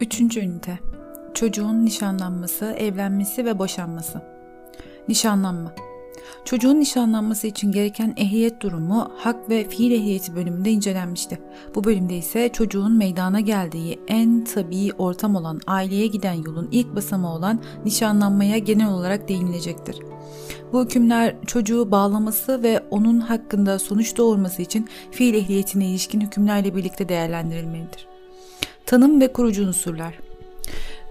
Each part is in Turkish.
Üçüncü ünite. Çocuğun nişanlanması, evlenmesi ve boşanması. Nişanlanma. Çocuğun nişanlanması için gereken ehliyet durumu hak ve fiil ehliyeti bölümünde incelenmişti. Bu bölümde ise çocuğun meydana geldiği en tabii ortam olan aileye giden yolun ilk basamağı olan nişanlanmaya genel olarak değinilecektir. Bu hükümler çocuğu bağlaması ve onun hakkında sonuç doğurması için fiil ehliyetine ilişkin hükümlerle birlikte değerlendirilmelidir. Tanım ve kurucu unsurlar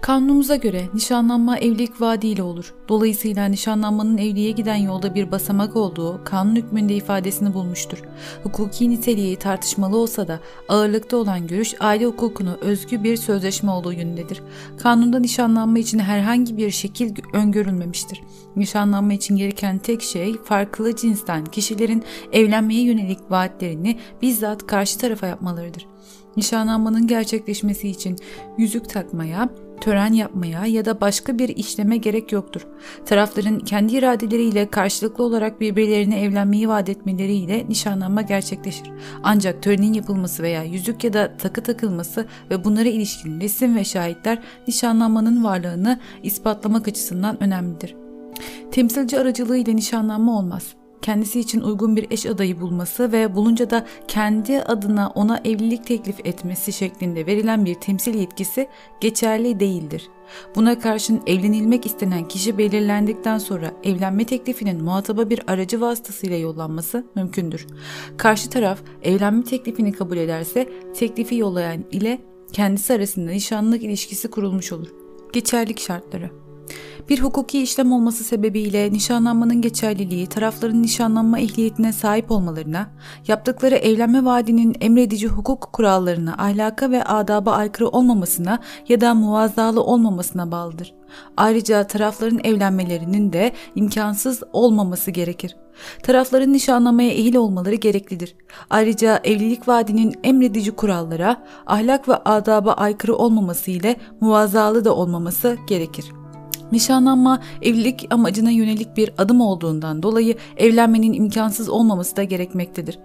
Kanunumuza göre nişanlanma evlilik vaadiyle olur. Dolayısıyla nişanlanmanın evliliğe giden yolda bir basamak olduğu kanun hükmünde ifadesini bulmuştur. Hukuki niteliği tartışmalı olsa da ağırlıkta olan görüş aile hukukunu özgü bir sözleşme olduğu yönündedir. Kanunda nişanlanma için herhangi bir şekil öngörülmemiştir. Nişanlanma için gereken tek şey farklı cinsten kişilerin evlenmeye yönelik vaatlerini bizzat karşı tarafa yapmalarıdır. Nişanlanmanın gerçekleşmesi için yüzük takmaya, tören yapmaya ya da başka bir işleme gerek yoktur. Tarafların kendi iradeleriyle karşılıklı olarak birbirlerine evlenmeyi vaat etmeleriyle nişanlanma gerçekleşir. Ancak törenin yapılması veya yüzük ya da takı takılması ve bunlara ilişkin resim ve şahitler nişanlanmanın varlığını ispatlamak açısından önemlidir. Temsilci aracılığıyla nişanlanma olmaz kendisi için uygun bir eş adayı bulması ve bulunca da kendi adına ona evlilik teklif etmesi şeklinde verilen bir temsil yetkisi geçerli değildir. Buna karşın evlenilmek istenen kişi belirlendikten sonra evlenme teklifinin muhataba bir aracı vasıtasıyla yollanması mümkündür. Karşı taraf evlenme teklifini kabul ederse teklifi yollayan ile kendisi arasında nişanlık ilişkisi kurulmuş olur. Geçerlik şartları bir hukuki işlem olması sebebiyle nişanlanmanın geçerliliği tarafların nişanlanma ehliyetine sahip olmalarına, yaptıkları evlenme vaadinin emredici hukuk kurallarına, ahlaka ve adaba aykırı olmamasına ya da muvazzalı olmamasına bağlıdır. Ayrıca tarafların evlenmelerinin de imkansız olmaması gerekir. Tarafların nişanlamaya ehil olmaları gereklidir. Ayrıca evlilik vaadinin emredici kurallara, ahlak ve adaba aykırı olmaması ile muvazzalı da olmaması gerekir. Nişanlanma evlilik amacına yönelik bir adım olduğundan dolayı evlenmenin imkansız olmaması da gerekmektedir.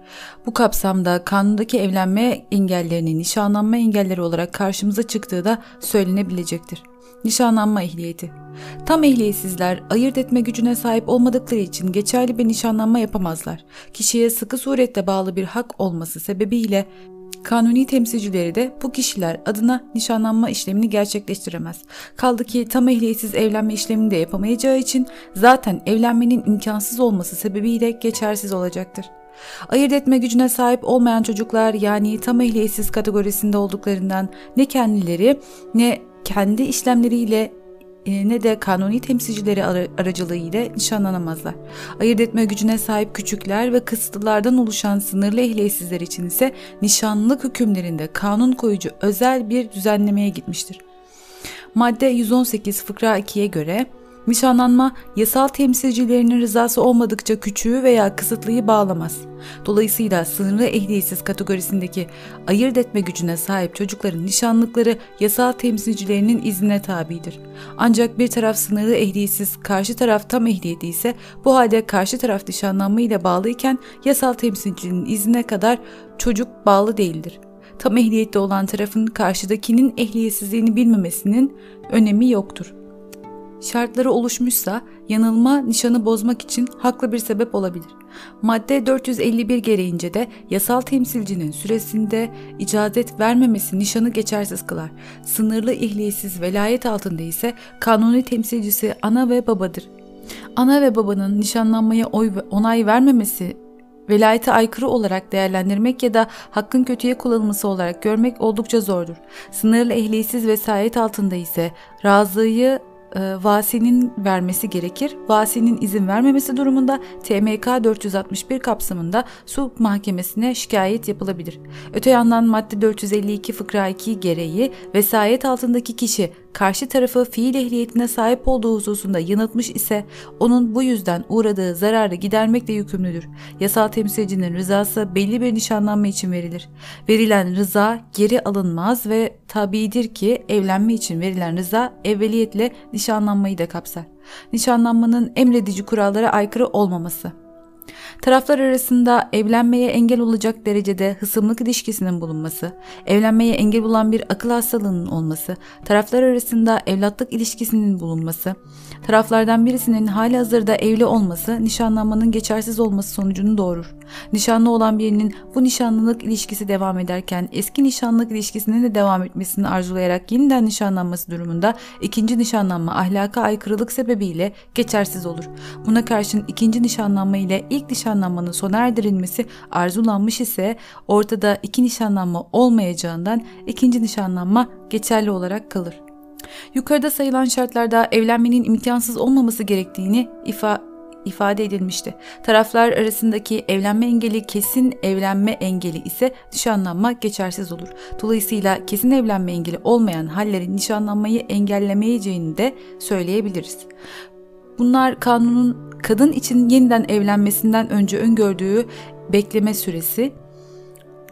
Bu kapsamda kanundaki evlenme engellerinin nişanlanma engelleri olarak karşımıza çıktığı da söylenebilecektir. Nişanlanma ehliyeti Tam ehliyetsizler ayırt etme gücüne sahip olmadıkları için geçerli bir nişanlanma yapamazlar. Kişiye sıkı surette bağlı bir hak olması sebebiyle Kanuni temsilcileri de bu kişiler adına nişanlanma işlemini gerçekleştiremez. Kaldı ki tam ehliyetsiz evlenme işlemini de yapamayacağı için zaten evlenmenin imkansız olması sebebiyle geçersiz olacaktır. Ayırt etme gücüne sahip olmayan çocuklar yani tam ehliyetsiz kategorisinde olduklarından ne kendileri ne kendi işlemleriyle ne de kanuni temsilcileri aracılığıyla nişanlanamazlar. Ayırt etme gücüne sahip küçükler ve kısıtlılardan oluşan sınırlı ehliyetsizler için ise nişanlılık hükümlerinde kanun koyucu özel bir düzenlemeye gitmiştir. Madde 118 fıkra 2'ye göre Nişanlanma yasal temsilcilerinin rızası olmadıkça küçüğü veya kısıtlıyı bağlamaz. Dolayısıyla sınırlı ehliyetsiz kategorisindeki ayırt etme gücüne sahip çocukların nişanlıkları yasal temsilcilerinin iznine tabidir. Ancak bir taraf sınırlı ehliyetsiz, karşı taraf tam ehliyeti ise bu halde karşı taraf nişanlanma ile bağlıyken yasal temsilcinin iznine kadar çocuk bağlı değildir. Tam ehliyetli olan tarafın karşıdakinin ehliyetsizliğini bilmemesinin önemi yoktur şartları oluşmuşsa yanılma nişanı bozmak için haklı bir sebep olabilir. Madde 451 gereğince de yasal temsilcinin süresinde icazet vermemesi nişanı geçersiz kılar. Sınırlı ehliyetsiz velayet altında ise kanuni temsilcisi ana ve babadır. Ana ve babanın nişanlanmaya oy onay vermemesi velayete aykırı olarak değerlendirmek ya da hakkın kötüye kullanılması olarak görmek oldukça zordur. Sınırlı ehliyetsiz vesayet altında ise razıyı e, vasinin vermesi gerekir. Vasinin izin vermemesi durumunda TMK 461 kapsamında sulh mahkemesine şikayet yapılabilir. Öte yandan madde 452 fıkra 2 gereği vesayet altındaki kişi karşı tarafı fiil ehliyetine sahip olduğu hususunda yanıltmış ise onun bu yüzden uğradığı zararı gidermekle yükümlüdür. Yasal temsilcinin rızası belli bir nişanlanma için verilir. Verilen rıza geri alınmaz ve tabidir ki evlenme için verilen rıza evveliyetle nişanlanmayı da kapsar. Nişanlanmanın emredici kurallara aykırı olmaması. Taraflar arasında evlenmeye engel olacak derecede hısımlık ilişkisinin bulunması, evlenmeye engel olan bir akıl hastalığının olması, taraflar arasında evlatlık ilişkisinin bulunması, taraflardan birisinin hali hazırda evli olması nişanlanmanın geçersiz olması sonucunu doğurur. Nişanlı olan birinin bu nişanlılık ilişkisi devam ederken eski nişanlılık ilişkisinin de devam etmesini arzulayarak yeniden nişanlanması durumunda ikinci nişanlanma ahlaka aykırılık sebebiyle geçersiz olur. Buna karşın ikinci nişanlanma ile ilk nişanlanmanın sona erdirilmesi arzulanmış ise ortada iki nişanlanma olmayacağından ikinci nişanlanma geçerli olarak kalır. Yukarıda sayılan şartlarda evlenmenin imkansız olmaması gerektiğini ifa ifade edilmişti. Taraflar arasındaki evlenme engeli kesin evlenme engeli ise nişanlanma geçersiz olur. Dolayısıyla kesin evlenme engeli olmayan hallerin nişanlanmayı engellemeyeceğini de söyleyebiliriz. Bunlar kanunun kadın için yeniden evlenmesinden önce öngördüğü bekleme süresi,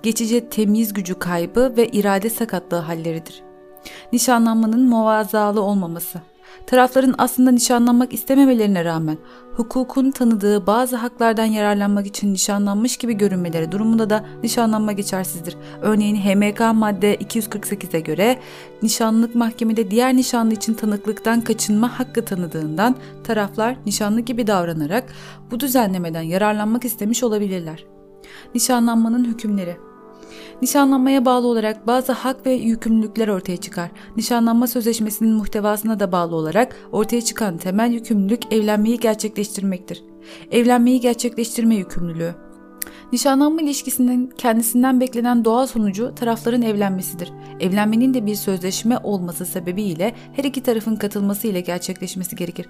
geçici temiz gücü kaybı ve irade sakatlığı halleridir. Nişanlanmanın muvazalı olmaması Tarafların aslında nişanlanmak istememelerine rağmen hukukun tanıdığı bazı haklardan yararlanmak için nişanlanmış gibi görünmeleri durumunda da nişanlanma geçersizdir. Örneğin HMK madde 248'e göre nişanlılık mahkemede diğer nişanlı için tanıklıktan kaçınma hakkı tanıdığından taraflar nişanlı gibi davranarak bu düzenlemeden yararlanmak istemiş olabilirler. Nişanlanmanın hükümleri Nişanlanmaya bağlı olarak bazı hak ve yükümlülükler ortaya çıkar. Nişanlanma sözleşmesinin muhtevasına da bağlı olarak ortaya çıkan temel yükümlülük evlenmeyi gerçekleştirmektir. Evlenmeyi gerçekleştirme yükümlülüğü. Nişanlanma ilişkisinin kendisinden beklenen doğal sonucu tarafların evlenmesidir. Evlenmenin de bir sözleşme olması sebebiyle her iki tarafın katılması ile gerçekleşmesi gerekir.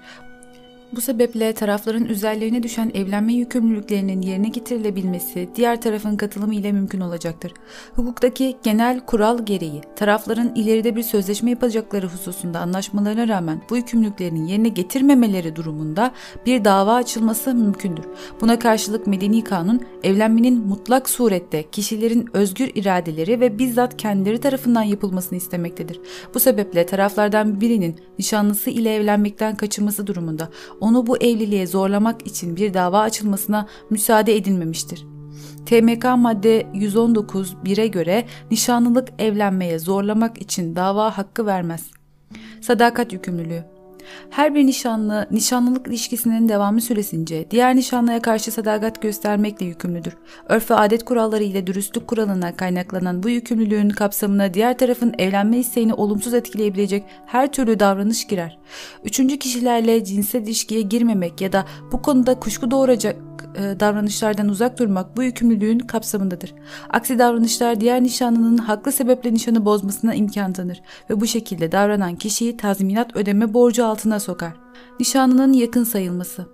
Bu sebeple tarafların üzerlerine düşen evlenme yükümlülüklerinin yerine getirilebilmesi diğer tarafın katılımı ile mümkün olacaktır. Hukuktaki genel kural gereği tarafların ileride bir sözleşme yapacakları hususunda anlaşmalarına rağmen bu yükümlülüklerini yerine getirmemeleri durumunda bir dava açılması mümkündür. Buna karşılık medeni kanun evlenmenin mutlak surette kişilerin özgür iradeleri ve bizzat kendileri tarafından yapılmasını istemektedir. Bu sebeple taraflardan birinin nişanlısı ile evlenmekten kaçınması durumunda onu bu evliliğe zorlamak için bir dava açılmasına müsaade edilmemiştir. TMK madde 119 1'e göre nişanlılık evlenmeye zorlamak için dava hakkı vermez. Sadakat yükümlülüğü her bir nişanlı, nişanlılık ilişkisinin devamı süresince diğer nişanlıya karşı sadakat göstermekle yükümlüdür. Örf ve adet kuralları ile dürüstlük kuralına kaynaklanan bu yükümlülüğün kapsamına diğer tarafın evlenme isteğini olumsuz etkileyebilecek her türlü davranış girer. Üçüncü kişilerle cinsel ilişkiye girmemek ya da bu konuda kuşku doğuracak e, davranışlardan uzak durmak bu yükümlülüğün kapsamındadır. Aksi davranışlar diğer nişanlının haklı sebeple nişanı bozmasına imkan tanır ve bu şekilde davranan kişiyi tazminat ödeme borcu altına sokar. Nişanlının yakın sayılması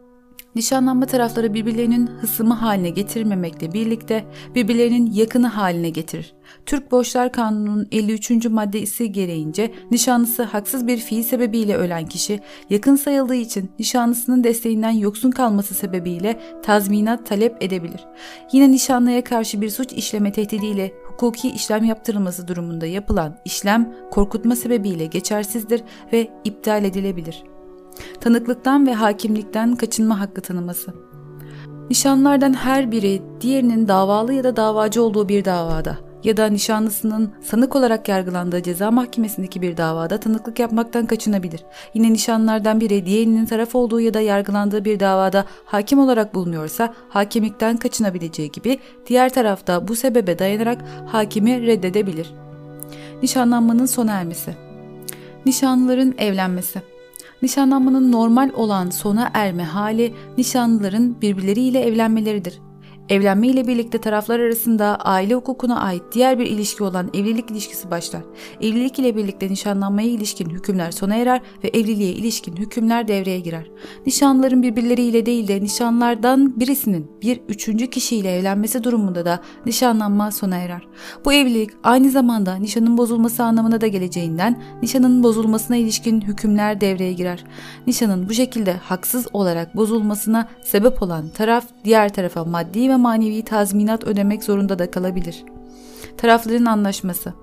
Nişanlanma tarafları birbirlerinin hısımı haline getirmemekle birlikte birbirlerinin yakını haline getirir. Türk Borçlar Kanunu'nun 53. maddesi gereğince nişanlısı haksız bir fiil sebebiyle ölen kişi yakın sayıldığı için nişanlısının desteğinden yoksun kalması sebebiyle tazminat talep edebilir. Yine nişanlıya karşı bir suç işleme tehdidiyle hukuki işlem yaptırılması durumunda yapılan işlem korkutma sebebiyle geçersizdir ve iptal edilebilir. Tanıklıktan ve hakimlikten kaçınma hakkı tanıması. Nişanlardan her biri diğerinin davalı ya da davacı olduğu bir davada ya da nişanlısının sanık olarak yargılandığı ceza mahkemesindeki bir davada tanıklık yapmaktan kaçınabilir. Yine nişanlardan biri diğerinin taraf olduğu ya da yargılandığı bir davada hakim olarak bulunuyorsa hakimlikten kaçınabileceği gibi diğer tarafta bu sebebe dayanarak hakimi reddedebilir. Nişanlanmanın sona ermesi Nişanlıların evlenmesi Nişanlanmanın normal olan sona erme hali nişanlıların birbirleriyle evlenmeleridir. Evlenme ile birlikte taraflar arasında aile hukukuna ait diğer bir ilişki olan evlilik ilişkisi başlar. Evlilik ile birlikte nişanlanmaya ilişkin hükümler sona erer ve evliliğe ilişkin hükümler devreye girer. Nişanlıların birbirleriyle değil de nişanlardan birisinin bir üçüncü kişiyle evlenmesi durumunda da nişanlanma sona erer. Bu evlilik aynı zamanda nişanın bozulması anlamına da geleceğinden nişanın bozulmasına ilişkin hükümler devreye girer. Nişanın bu şekilde haksız olarak bozulmasına sebep olan taraf diğer tarafa maddi ve manevi tazminat ödemek zorunda da kalabilir. Tarafların anlaşması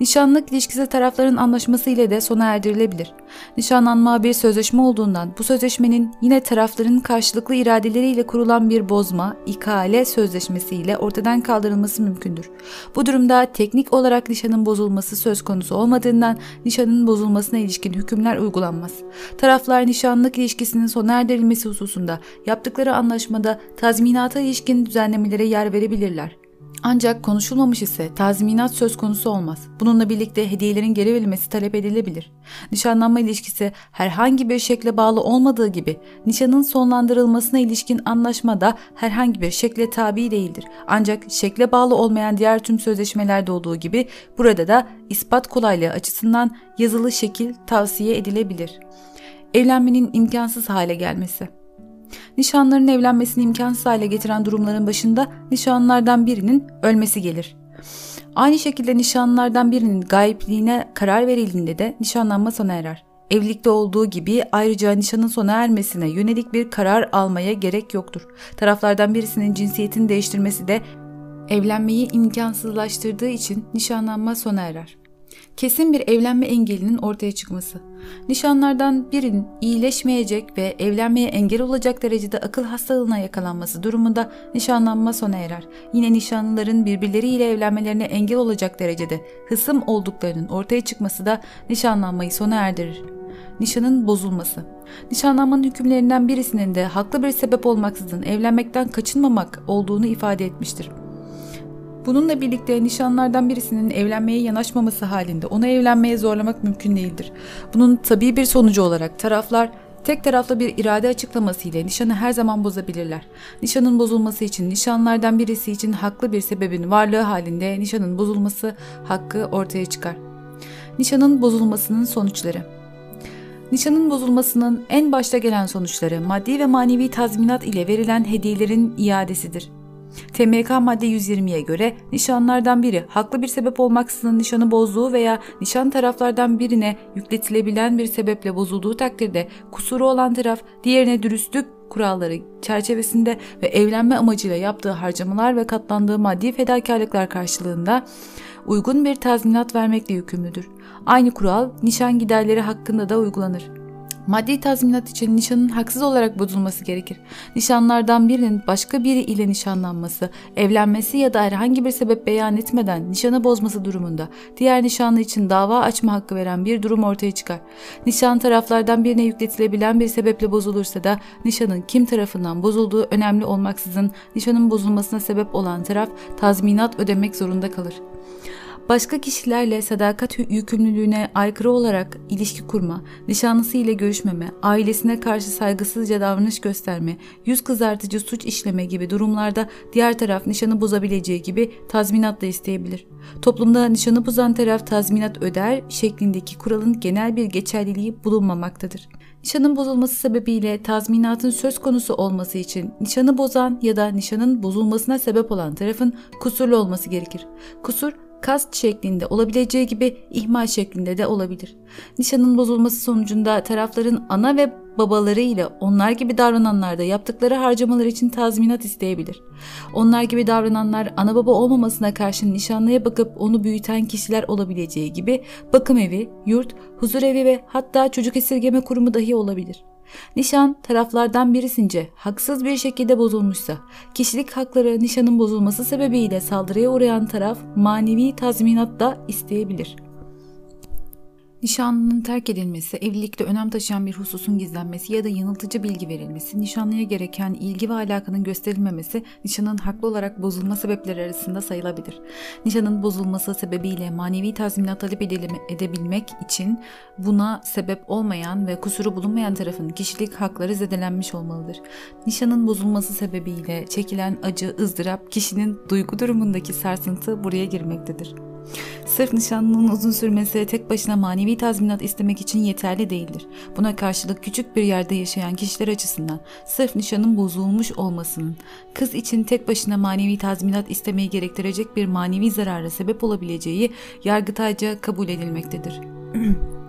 Nişanlık ilişkisi tarafların anlaşması ile de sona erdirilebilir. Nişanlanma bir sözleşme olduğundan bu sözleşmenin yine tarafların karşılıklı iradeleriyle kurulan bir bozma, ikale sözleşmesi ile ortadan kaldırılması mümkündür. Bu durumda teknik olarak nişanın bozulması söz konusu olmadığından nişanın bozulmasına ilişkin hükümler uygulanmaz. Taraflar nişanlık ilişkisinin sona erdirilmesi hususunda yaptıkları anlaşmada tazminata ilişkin düzenlemelere yer verebilirler. Ancak konuşulmamış ise tazminat söz konusu olmaz. Bununla birlikte hediyelerin geri verilmesi talep edilebilir. Nişanlanma ilişkisi herhangi bir şekle bağlı olmadığı gibi nişanın sonlandırılmasına ilişkin anlaşma da herhangi bir şekle tabi değildir. Ancak şekle bağlı olmayan diğer tüm sözleşmelerde olduğu gibi burada da ispat kolaylığı açısından yazılı şekil tavsiye edilebilir. Evlenmenin imkansız hale gelmesi Nişanların evlenmesini imkansız hale getiren durumların başında nişanlardan birinin ölmesi gelir. Aynı şekilde nişanlardan birinin gayipliğine karar verildiğinde de nişanlanma sona erer. Evlilikte olduğu gibi ayrıca nişanın sona ermesine yönelik bir karar almaya gerek yoktur. Taraflardan birisinin cinsiyetini değiştirmesi de evlenmeyi imkansızlaştırdığı için nişanlanma sona erer kesin bir evlenme engelinin ortaya çıkması. Nişanlardan birinin iyileşmeyecek ve evlenmeye engel olacak derecede akıl hastalığına yakalanması durumunda nişanlanma sona erer. Yine nişanlıların birbirleriyle evlenmelerine engel olacak derecede hısım olduklarının ortaya çıkması da nişanlanmayı sona erdirir. Nişanın bozulması. Nişanlanmanın hükümlerinden birisinin de haklı bir sebep olmaksızın evlenmekten kaçınmamak olduğunu ifade etmiştir. Bununla birlikte nişanlardan birisinin evlenmeye yanaşmaması halinde onu evlenmeye zorlamak mümkün değildir. Bunun tabii bir sonucu olarak taraflar tek taraflı bir irade açıklaması ile nişanı her zaman bozabilirler. Nişanın bozulması için nişanlardan birisi için haklı bir sebebin varlığı halinde nişanın bozulması hakkı ortaya çıkar. Nişanın bozulmasının sonuçları Nişanın bozulmasının en başta gelen sonuçları maddi ve manevi tazminat ile verilen hediyelerin iadesidir. TMK madde 120'ye göre nişanlardan biri haklı bir sebep olmaksızın nişanı bozduğu veya nişan taraflardan birine yükletilebilen bir sebeple bozulduğu takdirde kusuru olan taraf diğerine dürüstlük kuralları çerçevesinde ve evlenme amacıyla yaptığı harcamalar ve katlandığı maddi fedakarlıklar karşılığında uygun bir tazminat vermekle yükümlüdür. Aynı kural nişan giderleri hakkında da uygulanır. Maddi tazminat için nişanın haksız olarak bozulması gerekir. Nişanlardan birinin başka biri ile nişanlanması, evlenmesi ya da herhangi bir sebep beyan etmeden nişanı bozması durumunda diğer nişanlı için dava açma hakkı veren bir durum ortaya çıkar. Nişan taraflardan birine yükletilebilen bir sebeple bozulursa da nişanın kim tarafından bozulduğu önemli olmaksızın nişanın bozulmasına sebep olan taraf tazminat ödemek zorunda kalır başka kişilerle sadakat yükümlülüğüne aykırı olarak ilişki kurma, nişanlısı ile görüşmeme, ailesine karşı saygısızca davranış gösterme, yüz kızartıcı suç işleme gibi durumlarda diğer taraf nişanı bozabileceği gibi tazminat da isteyebilir. Toplumda nişanı bozan taraf tazminat öder şeklindeki kuralın genel bir geçerliliği bulunmamaktadır. Nişanın bozulması sebebiyle tazminatın söz konusu olması için nişanı bozan ya da nişanın bozulmasına sebep olan tarafın kusurlu olması gerekir. Kusur kast şeklinde olabileceği gibi ihmal şeklinde de olabilir. Nişanın bozulması sonucunda tarafların ana ve babaları ile onlar gibi davrananlar da yaptıkları harcamalar için tazminat isteyebilir. Onlar gibi davrananlar ana baba olmamasına karşın nişanlıya bakıp onu büyüten kişiler olabileceği gibi bakım evi, yurt, huzur evi ve hatta çocuk esirgeme kurumu dahi olabilir. Nişan taraflardan birisince haksız bir şekilde bozulmuşsa, kişilik hakları nişanın bozulması sebebiyle saldırıya uğrayan taraf manevi tazminat da isteyebilir.'' Nişanlının terk edilmesi, evlilikte önem taşıyan bir hususun gizlenmesi ya da yanıltıcı bilgi verilmesi, nişanlıya gereken ilgi ve alakanın gösterilmemesi nişanın haklı olarak bozulma sebepleri arasında sayılabilir. Nişanın bozulması sebebiyle manevi tazminat talep edebilmek için buna sebep olmayan ve kusuru bulunmayan tarafın kişilik hakları zedelenmiş olmalıdır. Nişanın bozulması sebebiyle çekilen acı, ızdırap, kişinin duygu durumundaki sarsıntı buraya girmektedir. Sırf nişanlının uzun sürmesi tek başına manevi tazminat istemek için yeterli değildir. Buna karşılık küçük bir yerde yaşayan kişiler açısından sırf nişanın bozulmuş olmasının kız için tek başına manevi tazminat istemeyi gerektirecek bir manevi zarara sebep olabileceği yargıtayca kabul edilmektedir.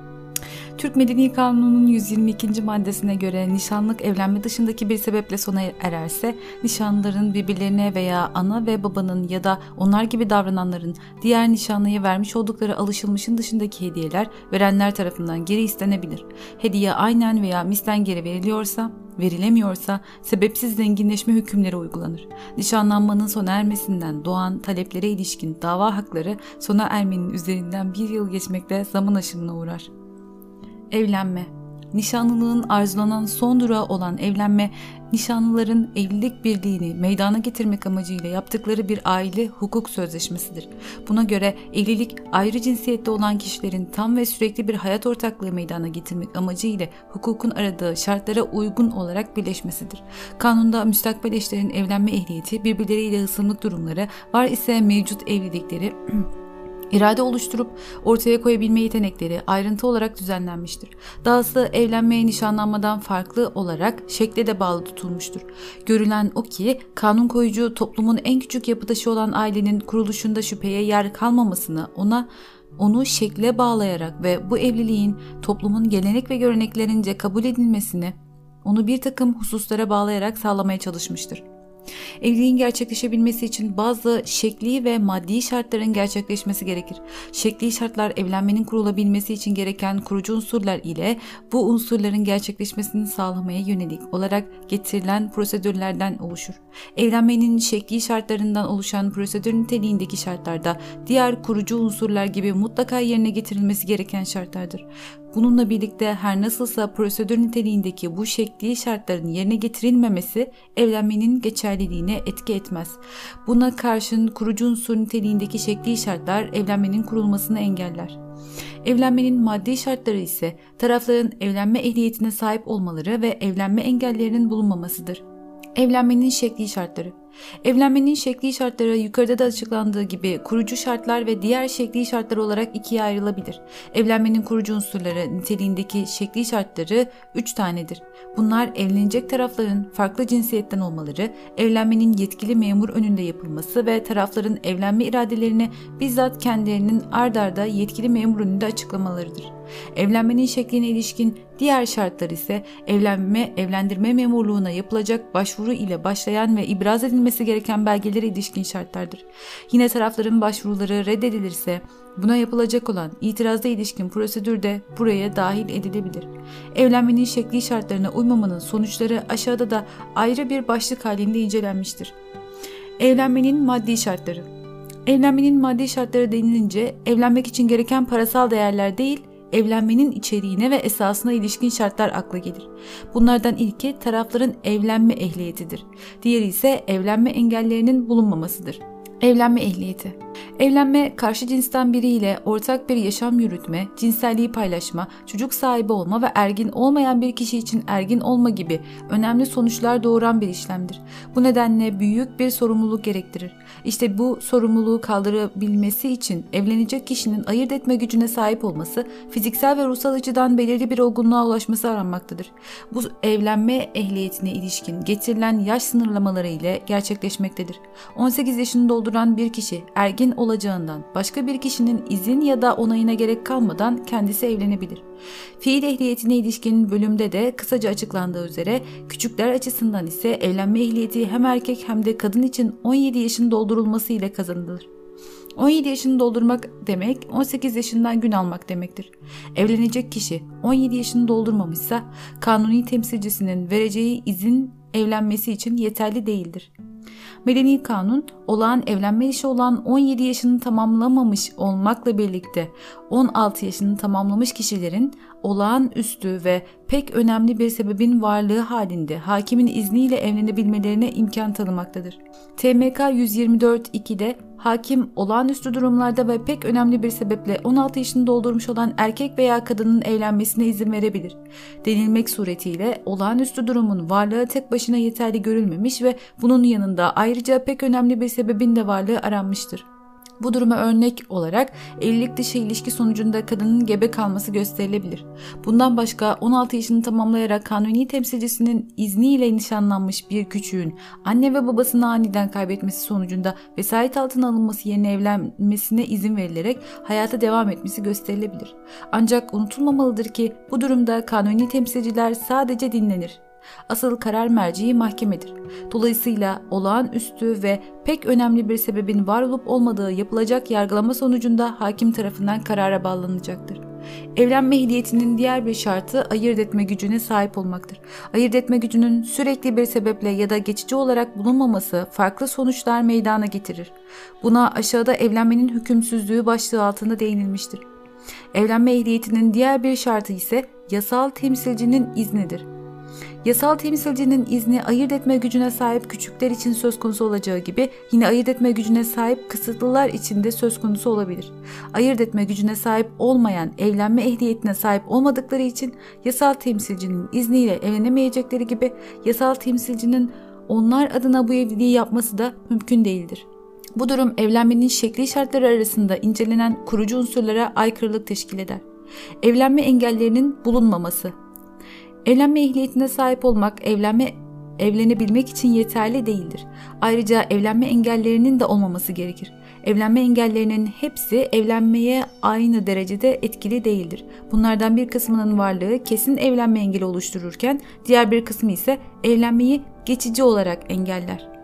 Türk Medeni Kanunu'nun 122. maddesine göre nişanlık evlenme dışındaki bir sebeple sona ererse, nişanlıların birbirlerine veya ana ve babanın ya da onlar gibi davrananların diğer nişanlıya vermiş oldukları alışılmışın dışındaki hediyeler verenler tarafından geri istenebilir. Hediye aynen veya mislen geri veriliyorsa verilemiyorsa sebepsiz zenginleşme hükümleri uygulanır. Nişanlanmanın sona ermesinden doğan taleplere ilişkin dava hakları sona ermenin üzerinden bir yıl geçmekte zaman aşımına uğrar. Evlenme Nişanlılığın arzulanan son durağı olan evlenme, nişanlıların evlilik birliğini meydana getirmek amacıyla yaptıkları bir aile hukuk sözleşmesidir. Buna göre evlilik ayrı cinsiyette olan kişilerin tam ve sürekli bir hayat ortaklığı meydana getirmek amacıyla hukukun aradığı şartlara uygun olarak birleşmesidir. Kanunda müstakbel eşlerin evlenme ehliyeti, birbirleriyle ısınlık durumları, var ise mevcut evlilikleri İrade oluşturup ortaya koyabilme yetenekleri ayrıntı olarak düzenlenmiştir. Dahası evlenmeye nişanlanmadan farklı olarak şekle de bağlı tutulmuştur. Görülen o ki kanun koyucu toplumun en küçük yapı taşı olan ailenin kuruluşunda şüpheye yer kalmamasını ona onu şekle bağlayarak ve bu evliliğin toplumun gelenek ve göreneklerince kabul edilmesini onu bir takım hususlara bağlayarak sağlamaya çalışmıştır. Evliliğin gerçekleşebilmesi için bazı şekli ve maddi şartların gerçekleşmesi gerekir. Şekli şartlar evlenmenin kurulabilmesi için gereken kurucu unsurlar ile bu unsurların gerçekleşmesini sağlamaya yönelik olarak getirilen prosedürlerden oluşur. Evlenmenin şekli şartlarından oluşan prosedür niteliğindeki şartlarda diğer kurucu unsurlar gibi mutlaka yerine getirilmesi gereken şartlardır. Bununla birlikte her nasılsa prosedür niteliğindeki bu şekli şartların yerine getirilmemesi evlenmenin geçerliliğine etki etmez. Buna karşın kurucu unsur niteliğindeki şekli şartlar evlenmenin kurulmasını engeller. Evlenmenin maddi şartları ise tarafların evlenme ehliyetine sahip olmaları ve evlenme engellerinin bulunmamasıdır. Evlenmenin şekli şartları Evlenmenin şekli şartları yukarıda da açıklandığı gibi kurucu şartlar ve diğer şekli şartlar olarak ikiye ayrılabilir. Evlenmenin kurucu unsurları niteliğindeki şekli şartları üç tanedir. Bunlar evlenecek tarafların farklı cinsiyetten olmaları, evlenmenin yetkili memur önünde yapılması ve tarafların evlenme iradelerini bizzat kendilerinin ard arda yetkili memur önünde açıklamalarıdır. Evlenmenin şekline ilişkin diğer şartlar ise evlenme, evlendirme memurluğuna yapılacak başvuru ile başlayan ve ibraz edilmesi gereken belgelere ilişkin şartlardır. Yine tarafların başvuruları reddedilirse buna yapılacak olan itirazda ilişkin prosedür de buraya dahil edilebilir. Evlenmenin şekli şartlarına uymamanın sonuçları aşağıda da ayrı bir başlık halinde incelenmiştir. Evlenmenin maddi şartları Evlenmenin maddi şartları denilince evlenmek için gereken parasal değerler değil, evlenmenin içeriğine ve esasına ilişkin şartlar akla gelir. Bunlardan ilki tarafların evlenme ehliyetidir. Diğeri ise evlenme engellerinin bulunmamasıdır. Evlenme ehliyeti Evlenme, karşı cinsten biriyle ortak bir yaşam yürütme, cinselliği paylaşma, çocuk sahibi olma ve ergin olmayan bir kişi için ergin olma gibi önemli sonuçlar doğuran bir işlemdir. Bu nedenle büyük bir sorumluluk gerektirir. İşte bu sorumluluğu kaldırabilmesi için evlenecek kişinin ayırt etme gücüne sahip olması, fiziksel ve ruhsal açıdan belirli bir olgunluğa ulaşması aranmaktadır. Bu evlenme ehliyetine ilişkin getirilen yaş sınırlamaları ile gerçekleşmektedir. 18 yaşını dolduran bir kişi ergin olacağından başka bir kişinin izin ya da onayına gerek kalmadan kendisi evlenebilir. Fiil ehliyetine ilişkin bölümde de kısaca açıklandığı üzere küçükler açısından ise evlenme ehliyeti hem erkek hem de kadın için 17 yaşın doldurulması ile kazanılır. 17 yaşını doldurmak demek 18 yaşından gün almak demektir. Evlenecek kişi 17 yaşını doldurmamışsa kanuni temsilcisinin vereceği izin evlenmesi için yeterli değildir. Medeni kanun olağan evlenme işi olan 17 yaşını tamamlamamış olmakla birlikte 16 yaşını tamamlamış kişilerin olağanüstü ve pek önemli bir sebebin varlığı halinde hakimin izniyle evlenebilmelerine imkan tanımaktadır. TMK 124.2'de hakim olağanüstü durumlarda ve pek önemli bir sebeple 16 yaşını doldurmuş olan erkek veya kadının evlenmesine izin verebilir. Denilmek suretiyle olağanüstü durumun varlığı tek başına yeterli görülmemiş ve bunun yanında ayrıca pek önemli bir sebebin de varlığı aranmıştır. Bu duruma örnek olarak evlilik dışı ilişki sonucunda kadının gebe kalması gösterilebilir. Bundan başka 16 yaşını tamamlayarak kanuni temsilcisinin izniyle nişanlanmış bir küçüğün anne ve babasını aniden kaybetmesi sonucunda vesayet altına alınması yerine evlenmesine izin verilerek hayata devam etmesi gösterilebilir. Ancak unutulmamalıdır ki bu durumda kanuni temsilciler sadece dinlenir Asıl karar merciği mahkemedir. Dolayısıyla olağanüstü ve pek önemli bir sebebin var olup olmadığı yapılacak yargılama sonucunda hakim tarafından karara bağlanacaktır. Evlenme ehliyetinin diğer bir şartı ayırt etme gücüne sahip olmaktır. Ayırt etme gücünün sürekli bir sebeple ya da geçici olarak bulunmaması farklı sonuçlar meydana getirir. Buna aşağıda evlenmenin hükümsüzlüğü başlığı altında değinilmiştir. Evlenme ehliyetinin diğer bir şartı ise yasal temsilcinin iznidir. Yasal temsilcinin izni ayırt etme gücüne sahip küçükler için söz konusu olacağı gibi yine ayırt etme gücüne sahip kısıtlılar için de söz konusu olabilir. Ayırt etme gücüne sahip olmayan evlenme ehliyetine sahip olmadıkları için yasal temsilcinin izniyle evlenemeyecekleri gibi yasal temsilcinin onlar adına bu evliliği yapması da mümkün değildir. Bu durum evlenmenin şekli şartları arasında incelenen kurucu unsurlara aykırılık teşkil eder. Evlenme engellerinin bulunmaması, Evlenme ehliyetine sahip olmak evlenme evlenebilmek için yeterli değildir. Ayrıca evlenme engellerinin de olmaması gerekir. Evlenme engellerinin hepsi evlenmeye aynı derecede etkili değildir. Bunlardan bir kısmının varlığı kesin evlenme engeli oluştururken diğer bir kısmı ise evlenmeyi geçici olarak engeller.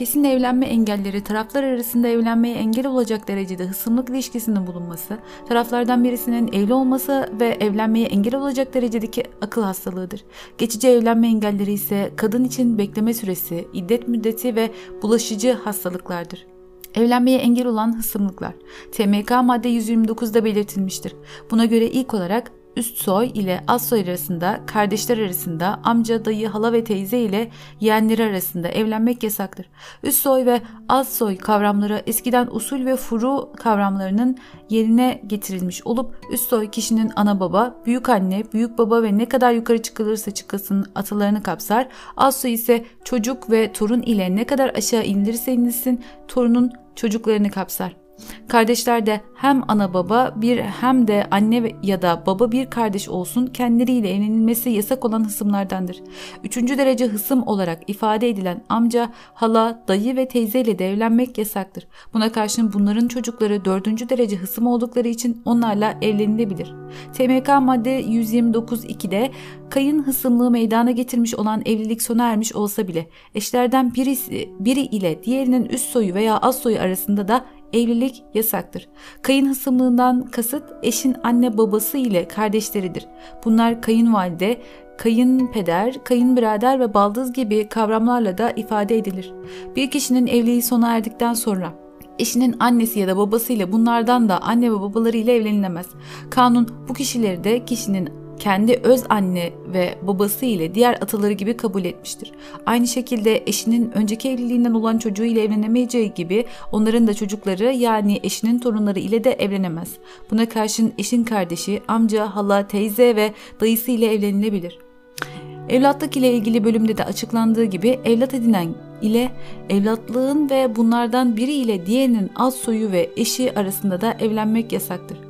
Kesin evlenme engelleri taraflar arasında evlenmeye engel olacak derecede hısımlık ilişkisinin bulunması, taraflardan birisinin evli olması ve evlenmeye engel olacak derecedeki akıl hastalığıdır. Geçici evlenme engelleri ise kadın için bekleme süresi, iddet müddeti ve bulaşıcı hastalıklardır. Evlenmeye engel olan hısımlıklar. TMK madde 129'da belirtilmiştir. Buna göre ilk olarak üst soy ile alt soy arasında, kardeşler arasında, amca, dayı, hala ve teyze ile yeğenleri arasında evlenmek yasaktır. Üst soy ve alt soy kavramları eskiden usul ve furu kavramlarının yerine getirilmiş olup üst soy kişinin ana baba, büyük anne, büyük baba ve ne kadar yukarı çıkılırsa çıkılsın atalarını kapsar. Alt soy ise çocuk ve torun ile ne kadar aşağı indirirse inilsin torunun çocuklarını kapsar. Kardeşler de hem ana baba bir hem de anne ya da baba bir kardeş olsun kendileriyle evlenilmesi yasak olan hısımlardandır. Üçüncü derece hısım olarak ifade edilen amca, hala, dayı ve teyzeyle de evlenmek yasaktır. Buna karşın bunların çocukları dördüncü derece hısım oldukları için onlarla evlenilebilir. TMK madde 129.2'de kayın hısımlığı meydana getirmiş olan evlilik sona ermiş olsa bile eşlerden birisi, biri ile diğerinin üst soyu veya az soyu arasında da evlilik yasaktır. Kayın hısımlığından kasıt eşin anne babası ile kardeşleridir. Bunlar kayınvalide, kayınpeder, kayınbirader ve baldız gibi kavramlarla da ifade edilir. Bir kişinin evliliği sona erdikten sonra eşinin annesi ya da babasıyla bunlardan da anne ve babaları ile evlenilemez. Kanun bu kişileri de kişinin kendi öz anne ve babası ile diğer ataları gibi kabul etmiştir. Aynı şekilde eşinin önceki evliliğinden olan çocuğu ile evlenemeyeceği gibi onların da çocukları yani eşinin torunları ile de evlenemez. Buna karşın eşin kardeşi, amca, hala, teyze ve dayısı ile evlenilebilir. Evlatlık ile ilgili bölümde de açıklandığı gibi evlat edinen ile evlatlığın ve bunlardan biri ile diğerinin alt soyu ve eşi arasında da evlenmek yasaktır.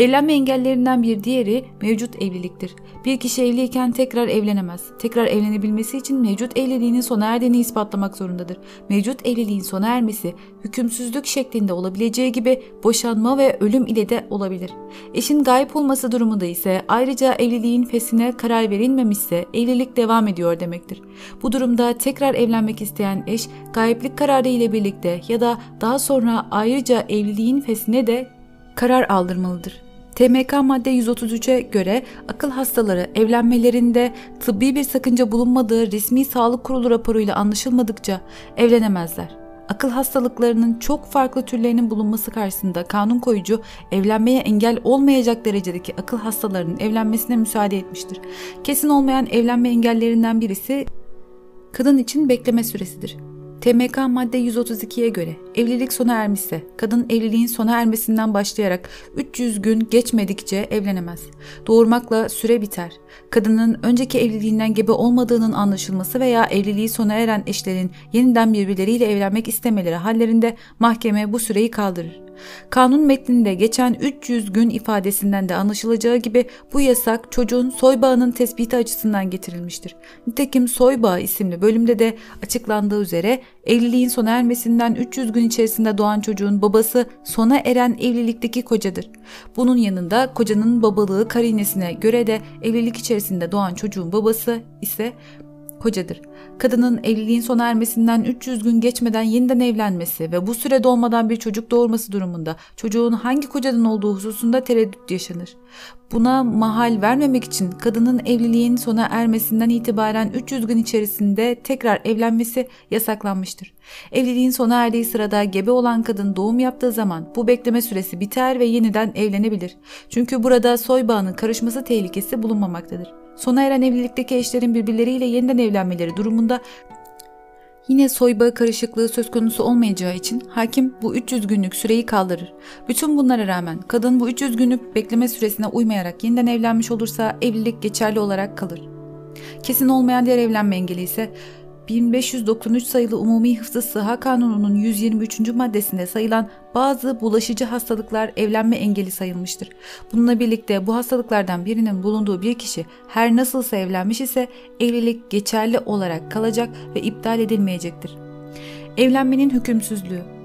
Evlenme engellerinden bir diğeri mevcut evliliktir. Bir kişi evliyken tekrar evlenemez. Tekrar evlenebilmesi için mevcut evliliğinin sona erdiğini ispatlamak zorundadır. Mevcut evliliğin sona ermesi hükümsüzlük şeklinde olabileceği gibi boşanma ve ölüm ile de olabilir. Eşin gayip olması durumunda ise ayrıca evliliğin fesine karar verilmemişse evlilik devam ediyor demektir. Bu durumda tekrar evlenmek isteyen eş gayiplik kararı ile birlikte ya da daha sonra ayrıca evliliğin fesine de karar aldırmalıdır. TMK madde 133'e göre akıl hastaları evlenmelerinde tıbbi bir sakınca bulunmadığı resmi sağlık kurulu raporuyla anlaşılmadıkça evlenemezler. Akıl hastalıklarının çok farklı türlerinin bulunması karşısında kanun koyucu evlenmeye engel olmayacak derecedeki akıl hastalarının evlenmesine müsaade etmiştir. Kesin olmayan evlenme engellerinden birisi kadın için bekleme süresidir. TMK madde 132'ye göre evlilik sona ermişse kadın evliliğin sona ermesinden başlayarak 300 gün geçmedikçe evlenemez. Doğurmakla süre biter. Kadının önceki evliliğinden gebe olmadığının anlaşılması veya evliliği sona eren eşlerin yeniden birbirleriyle evlenmek istemeleri hallerinde mahkeme bu süreyi kaldırır. Kanun metninde geçen 300 gün ifadesinden de anlaşılacağı gibi bu yasak çocuğun soybağının tespiti açısından getirilmiştir. Nitekim soybağı isimli bölümde de açıklandığı üzere evliliğin sona ermesinden 300 gün içerisinde doğan çocuğun babası sona eren evlilikteki kocadır. Bunun yanında kocanın babalığı karinesine göre de evlilik içerisinde doğan çocuğun babası ise kocadır. Kadının evliliğin sona ermesinden 300 gün geçmeden yeniden evlenmesi ve bu süre dolmadan bir çocuk doğurması durumunda çocuğun hangi kocadan olduğu hususunda tereddüt yaşanır. Buna mahal vermemek için kadının evliliğin sona ermesinden itibaren 300 gün içerisinde tekrar evlenmesi yasaklanmıştır. Evliliğin sona erdiği sırada gebe olan kadın doğum yaptığı zaman bu bekleme süresi biter ve yeniden evlenebilir. Çünkü burada soy bağının karışması tehlikesi bulunmamaktadır. Sona eren evlilikteki eşlerin birbirleriyle yeniden evlenmeleri durumunda Yine soybağı karışıklığı söz konusu olmayacağı için hakim bu 300 günlük süreyi kaldırır. Bütün bunlara rağmen kadın bu 300 günlük bekleme süresine uymayarak yeniden evlenmiş olursa evlilik geçerli olarak kalır. Kesin olmayan diğer evlenme engeli ise 1593 sayılı Umumi Hıfzı Sıha Kanunu'nun 123. maddesinde sayılan bazı bulaşıcı hastalıklar evlenme engeli sayılmıştır. Bununla birlikte bu hastalıklardan birinin bulunduğu bir kişi her nasılsa evlenmiş ise evlilik geçerli olarak kalacak ve iptal edilmeyecektir. Evlenmenin hükümsüzlüğü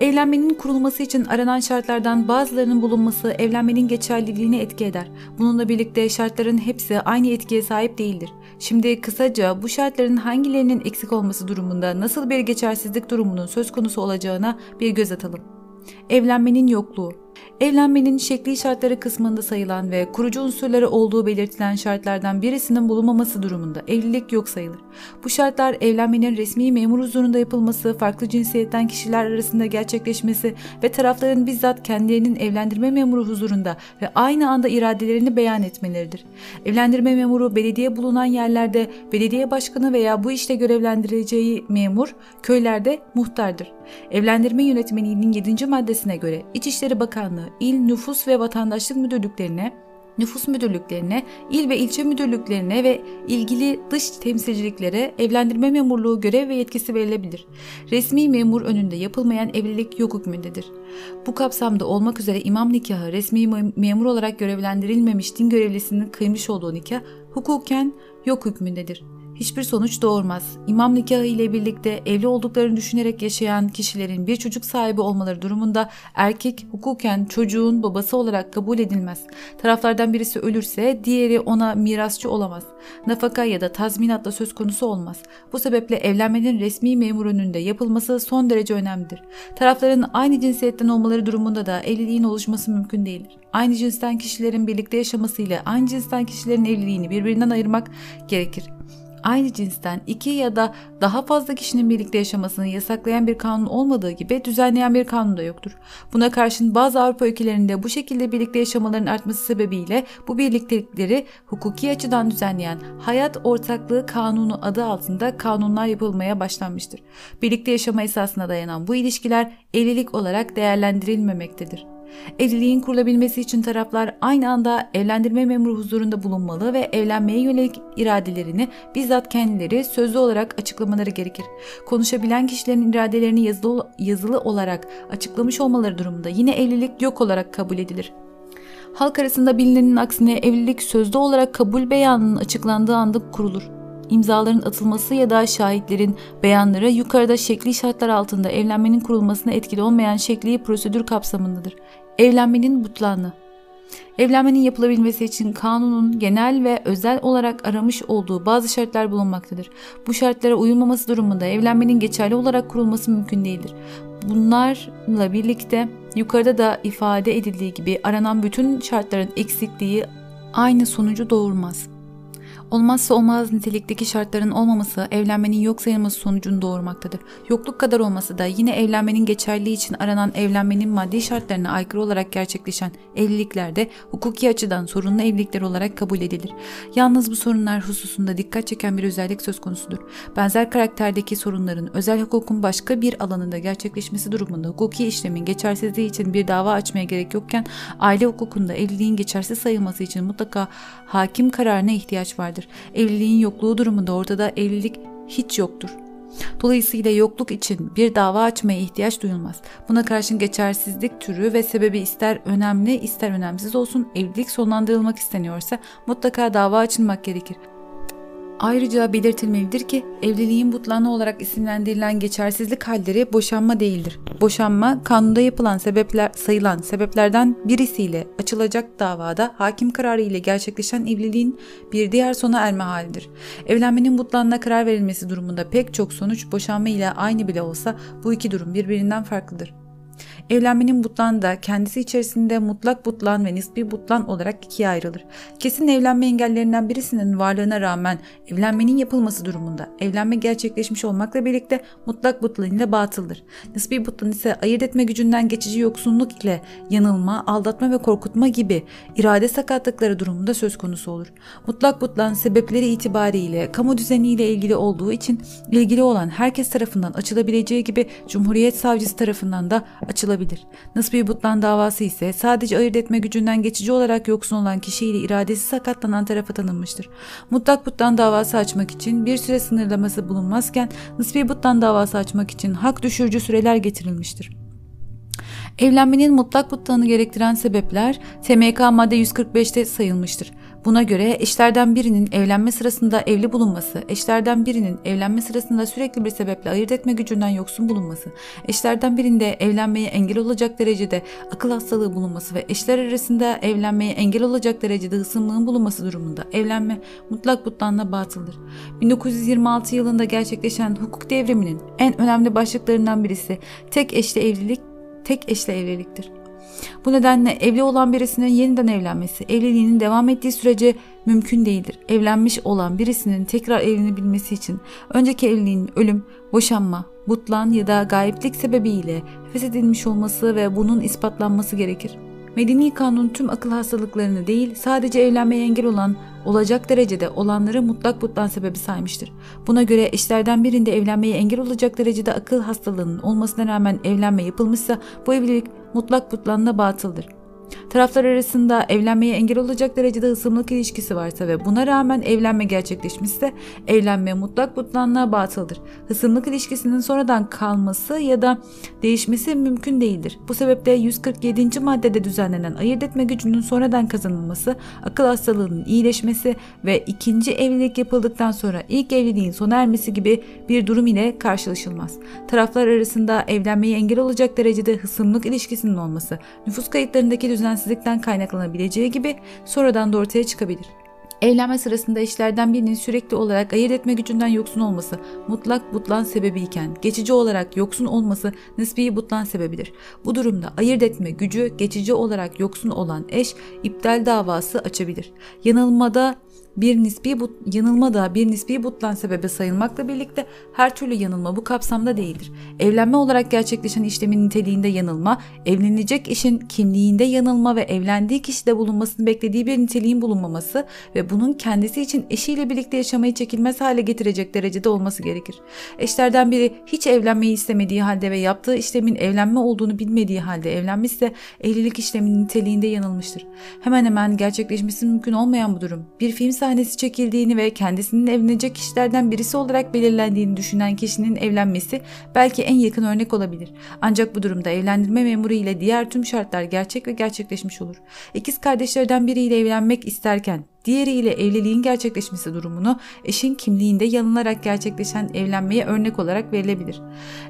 Evlenmenin kurulması için aranan şartlardan bazılarının bulunması evlenmenin geçerliliğini etki eder. Bununla birlikte şartların hepsi aynı etkiye sahip değildir. Şimdi kısaca bu şartların hangilerinin eksik olması durumunda nasıl bir geçersizlik durumunun söz konusu olacağına bir göz atalım. Evlenmenin yokluğu Evlenmenin şekli şartları kısmında sayılan ve kurucu unsurları olduğu belirtilen şartlardan birisinin bulunmaması durumunda evlilik yok sayılır. Bu şartlar evlenmenin resmi memur huzurunda yapılması, farklı cinsiyetten kişiler arasında gerçekleşmesi ve tarafların bizzat kendilerinin evlendirme memuru huzurunda ve aynı anda iradelerini beyan etmeleridir. Evlendirme memuru belediye bulunan yerlerde belediye başkanı veya bu işte görevlendireceği memur köylerde muhtardır. Evlendirme yönetmeliğinin 7. maddesine göre İçişleri Bakanlığı, il nüfus ve vatandaşlık müdürlüklerine nüfus müdürlüklerine, il ve ilçe müdürlüklerine ve ilgili dış temsilciliklere evlendirme memurluğu görev ve yetkisi verilebilir. Resmi memur önünde yapılmayan evlilik yok hükmündedir. Bu kapsamda olmak üzere imam nikahı resmi memur olarak görevlendirilmemiş din görevlisinin kıymış olduğu nikah hukuken yok hükmündedir hiçbir sonuç doğurmaz. İmam nikahı ile birlikte evli olduklarını düşünerek yaşayan kişilerin bir çocuk sahibi olmaları durumunda erkek hukuken çocuğun babası olarak kabul edilmez. Taraflardan birisi ölürse diğeri ona mirasçı olamaz. Nafaka ya da tazminatla söz konusu olmaz. Bu sebeple evlenmenin resmi memur önünde yapılması son derece önemlidir. Tarafların aynı cinsiyetten olmaları durumunda da evliliğin oluşması mümkün değildir. Aynı cinsten kişilerin birlikte yaşamasıyla aynı cinsten kişilerin evliliğini birbirinden ayırmak gerekir aynı cinsten iki ya da daha fazla kişinin birlikte yaşamasını yasaklayan bir kanun olmadığı gibi düzenleyen bir kanun da yoktur. Buna karşın bazı Avrupa ülkelerinde bu şekilde birlikte yaşamaların artması sebebiyle bu birliktelikleri hukuki açıdan düzenleyen hayat ortaklığı kanunu adı altında kanunlar yapılmaya başlanmıştır. Birlikte yaşama esasına dayanan bu ilişkiler evlilik olarak değerlendirilmemektedir. Evliliğin kurulabilmesi için taraflar aynı anda evlendirme memuru huzurunda bulunmalı ve evlenmeye yönelik iradelerini bizzat kendileri sözlü olarak açıklamaları gerekir. Konuşabilen kişilerin iradelerini yazılı, yazılı olarak açıklamış olmaları durumunda yine evlilik yok olarak kabul edilir. Halk arasında bilinenin aksine evlilik sözlü olarak kabul beyanının açıklandığı anda kurulur imzaların atılması ya da şahitlerin beyanları yukarıda şekli şartlar altında evlenmenin kurulmasına etkili olmayan şekli prosedür kapsamındadır. Evlenmenin butlanı Evlenmenin yapılabilmesi için kanunun genel ve özel olarak aramış olduğu bazı şartlar bulunmaktadır. Bu şartlara uyulmaması durumunda evlenmenin geçerli olarak kurulması mümkün değildir. Bunlarla birlikte yukarıda da ifade edildiği gibi aranan bütün şartların eksikliği aynı sonucu doğurmaz. Olmazsa olmaz nitelikteki şartların olmaması evlenmenin yok sayılması sonucunu doğurmaktadır. Yokluk kadar olması da yine evlenmenin geçerliği için aranan evlenmenin maddi şartlarına aykırı olarak gerçekleşen evliliklerde hukuki açıdan sorunlu evlilikler olarak kabul edilir. Yalnız bu sorunlar hususunda dikkat çeken bir özellik söz konusudur. Benzer karakterdeki sorunların özel hukukun başka bir alanında gerçekleşmesi durumunda hukuki işlemin geçersizliği için bir dava açmaya gerek yokken aile hukukunda evliliğin geçersiz sayılması için mutlaka hakim kararına ihtiyaç vardır. Evliliğin yokluğu durumunda ortada evlilik hiç yoktur. Dolayısıyla yokluk için bir dava açmaya ihtiyaç duyulmaz. Buna karşın geçersizlik türü ve sebebi ister önemli ister önemsiz olsun evlilik sonlandırılmak isteniyorsa mutlaka dava açılmak gerekir. Ayrıca belirtilmelidir ki evliliğin butlanı olarak isimlendirilen geçersizlik halleri boşanma değildir. Boşanma kanunda yapılan sebepler sayılan sebeplerden birisiyle açılacak davada hakim kararı ile gerçekleşen evliliğin bir diğer sona erme halidir. Evlenmenin butlanına karar verilmesi durumunda pek çok sonuç boşanma ile aynı bile olsa bu iki durum birbirinden farklıdır. Evlenmenin butlan da kendisi içerisinde mutlak butlan ve nispi butlan olarak ikiye ayrılır. Kesin evlenme engellerinden birisinin varlığına rağmen evlenmenin yapılması durumunda evlenme gerçekleşmiş olmakla birlikte mutlak butlan ile batıldır. Nispi butlan ise ayırt etme gücünden geçici yoksunluk ile yanılma, aldatma ve korkutma gibi irade sakatlıkları durumunda söz konusu olur. Mutlak butlan sebepleri itibariyle kamu düzeniyle ilgili olduğu için ilgili olan herkes tarafından açılabileceği gibi Cumhuriyet Savcısı tarafından da açılabilir. Nasbi Butlan davası ise sadece ayırt etme gücünden geçici olarak yoksun olan kişiyle iradesi sakatlanan tarafa tanınmıştır. Mutlak Butlan davası açmak için bir süre sınırlaması bulunmazken Nasbi Butlan davası açmak için hak düşürücü süreler getirilmiştir. Evlenmenin mutlak butlanı gerektiren sebepler TMK madde 145'te sayılmıştır. Buna göre eşlerden birinin evlenme sırasında evli bulunması, eşlerden birinin evlenme sırasında sürekli bir sebeple ayırt etme gücünden yoksun bulunması, eşlerden birinde evlenmeye engel olacak derecede akıl hastalığı bulunması ve eşler arasında evlenmeye engel olacak derecede ısınlığın bulunması durumunda evlenme mutlak butlanla batıldır. 1926 yılında gerçekleşen hukuk devriminin en önemli başlıklarından birisi tek eşli evlilik, tek eşli evliliktir. Bu nedenle evli olan birisinin yeniden evlenmesi, evliliğinin devam ettiği sürece mümkün değildir. Evlenmiş olan birisinin tekrar evlenebilmesi için önceki evliliğin ölüm, boşanma, butlan ya da gayiplik sebebiyle feshedilmiş olması ve bunun ispatlanması gerekir. Medeni kanun tüm akıl hastalıklarını değil sadece evlenmeye engel olan olacak derecede olanları mutlak butlan sebebi saymıştır. Buna göre eşlerden birinde evlenmeye engel olacak derecede akıl hastalığının olmasına rağmen evlenme yapılmışsa bu evlilik mutlak butlanla batıldır. Taraflar arasında evlenmeye engel olacak derecede ısımlık ilişkisi varsa ve buna rağmen evlenme gerçekleşmişse evlenme mutlak butlanlığa batıldır. Hısımlık ilişkisinin sonradan kalması ya da değişmesi mümkün değildir. Bu sebeple 147. maddede düzenlenen ayırt etme gücünün sonradan kazanılması, akıl hastalığının iyileşmesi ve ikinci evlilik yapıldıktan sonra ilk evliliğin sona ermesi gibi bir durum ile karşılaşılmaz. Taraflar arasında evlenmeye engel olacak derecede hısımlık ilişkisinin olması, nüfus kayıtlarındaki düzensizlikten kaynaklanabileceği gibi sonradan da ortaya çıkabilir. Evlenme sırasında eşlerden birinin sürekli olarak ayırt etme gücünden yoksun olması mutlak butlan sebebiyken geçici olarak yoksun olması nispi butlan sebebidir. Bu durumda ayırt etme gücü geçici olarak yoksun olan eş iptal davası açabilir. Yanılmada bir nispi but, yanılma da bir nispi butlan sebebi sayılmakla birlikte her türlü yanılma bu kapsamda değildir. Evlenme olarak gerçekleşen işlemin niteliğinde yanılma, evlenecek işin kimliğinde yanılma ve evlendiği kişide bulunmasını beklediği bir niteliğin bulunmaması ve bunun kendisi için eşiyle birlikte yaşamayı çekilmez hale getirecek derecede olması gerekir. Eşlerden biri hiç evlenmeyi istemediği halde ve yaptığı işlemin evlenme olduğunu bilmediği halde evlenmişse evlilik işleminin niteliğinde yanılmıştır. Hemen hemen gerçekleşmesi mümkün olmayan bu durum bir film sahnesi çekildiğini ve kendisinin evlenecek kişilerden birisi olarak belirlendiğini düşünen kişinin evlenmesi belki en yakın örnek olabilir. Ancak bu durumda evlendirme memuru ile diğer tüm şartlar gerçek ve gerçekleşmiş olur. İkiz kardeşlerden biriyle evlenmek isterken diğeriyle evliliğin gerçekleşmesi durumunu eşin kimliğinde yanılarak gerçekleşen evlenmeye örnek olarak verilebilir.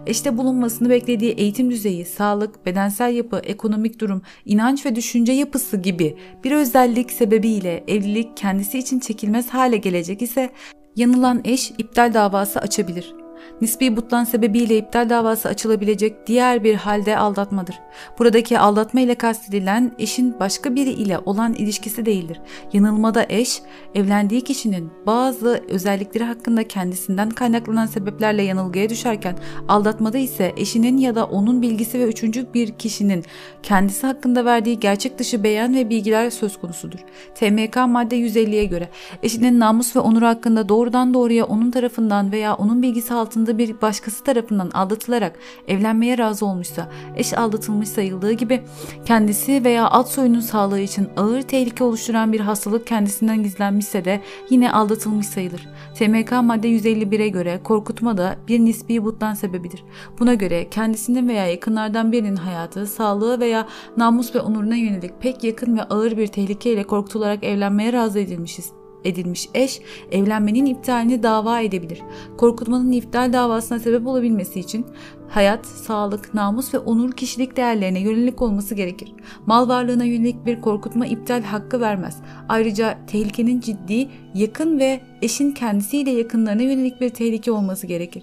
Eşte bulunmasını beklediği eğitim düzeyi, sağlık, bedensel yapı, ekonomik durum, inanç ve düşünce yapısı gibi bir özellik sebebiyle evlilik kendisi için çekilmez hale gelecek ise yanılan eş iptal davası açabilir. Nispi butlan sebebiyle iptal davası açılabilecek diğer bir halde aldatmadır. Buradaki aldatma ile kastedilen eşin başka biri ile olan ilişkisi değildir. Yanılmada eş, evlendiği kişinin bazı özellikleri hakkında kendisinden kaynaklanan sebeplerle yanılgıya düşerken, aldatmada ise eşinin ya da onun bilgisi ve üçüncü bir kişinin kendisi hakkında verdiği gerçek dışı beyan ve bilgiler söz konusudur. TMK madde 150'ye göre eşinin namus ve onuru hakkında doğrudan doğruya onun tarafından veya onun bilgisi altında bir başkası tarafından aldatılarak evlenmeye razı olmuşsa, eş aldatılmış sayıldığı gibi kendisi veya alt soyunun sağlığı için ağır tehlike oluşturan bir hastalık kendisinden gizlenmişse de yine aldatılmış sayılır. TMK madde 151'e göre korkutma da bir nispi butlan sebebidir. Buna göre kendisinin veya yakınlardan birinin hayatı, sağlığı veya namus ve onuruna yönelik pek yakın ve ağır bir tehlikeyle korkutularak evlenmeye razı edilmişiz edilmiş eş evlenmenin iptalini dava edebilir. Korkutmanın iptal davasına sebep olabilmesi için hayat, sağlık, namus ve onur kişilik değerlerine yönelik olması gerekir. Mal varlığına yönelik bir korkutma iptal hakkı vermez. Ayrıca tehlikenin ciddi, yakın ve eşin kendisiyle yakınlarına yönelik bir tehlike olması gerekir.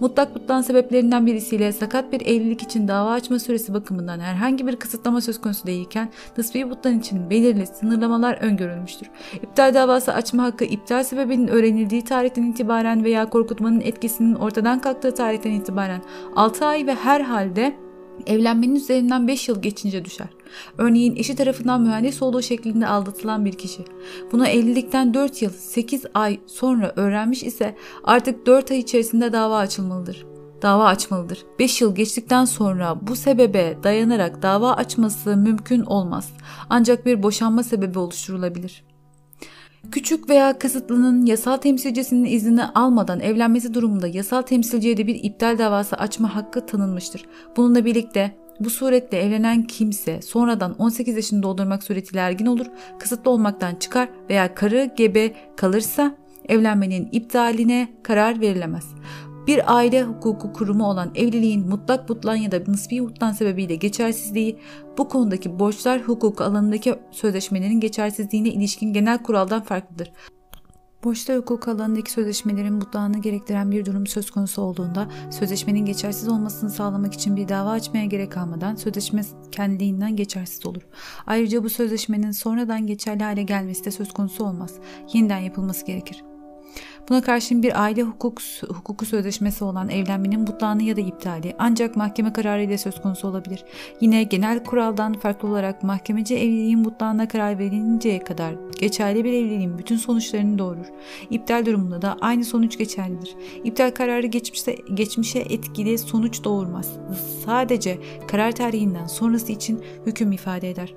Mutlak butlan sebeplerinden birisiyle sakat bir evlilik için dava açma süresi bakımından herhangi bir kısıtlama söz konusu değilken nispi butlan için belirli sınırlamalar öngörülmüştür. İptal davası açma hakkı iptal sebebinin öğrenildiği tarihten itibaren veya korkutmanın etkisinin ortadan kalktığı tarihten itibaren 6 ay ve her halde evlenmenin üzerinden 5 yıl geçince düşer. Örneğin eşi tarafından mühendis olduğu şeklinde aldatılan bir kişi. Bunu evlilikten 4 yıl 8 ay sonra öğrenmiş ise artık 4 ay içerisinde dava açılmalıdır. Dava açmalıdır. 5 yıl geçtikten sonra bu sebebe dayanarak dava açması mümkün olmaz. Ancak bir boşanma sebebi oluşturulabilir. Küçük veya kısıtlının yasal temsilcisinin iznini almadan evlenmesi durumunda yasal temsilciye de bir iptal davası açma hakkı tanınmıştır. Bununla birlikte bu suretle evlenen kimse sonradan 18 yaşını doldurmak suretiyle ergin olur, kısıtlı olmaktan çıkar veya karı gebe kalırsa evlenmenin iptaline karar verilemez. Bir aile hukuku kurumu olan evliliğin mutlak butlan ya da nispi butlan sebebiyle geçersizliği bu konudaki borçlar hukuku alanındaki sözleşmelerin geçersizliğine ilişkin genel kuraldan farklıdır. Borçlar hukuk alanındaki sözleşmelerin mutlağını gerektiren bir durum söz konusu olduğunda sözleşmenin geçersiz olmasını sağlamak için bir dava açmaya gerek kalmadan sözleşme kendiliğinden geçersiz olur. Ayrıca bu sözleşmenin sonradan geçerli hale gelmesi de söz konusu olmaz. Yeniden yapılması gerekir. Buna karşın bir aile hukuk, hukuku sözleşmesi olan evlenmenin butlanı ya da iptali ancak mahkeme kararı ile söz konusu olabilir. Yine genel kuraldan farklı olarak mahkemece evliliğin butlağına karar verilinceye kadar geçerli bir evliliğin bütün sonuçlarını doğurur. İptal durumunda da aynı sonuç geçerlidir. İptal kararı geçmişte, geçmişe etkili sonuç doğurmaz. Sadece karar tarihinden sonrası için hüküm ifade eder.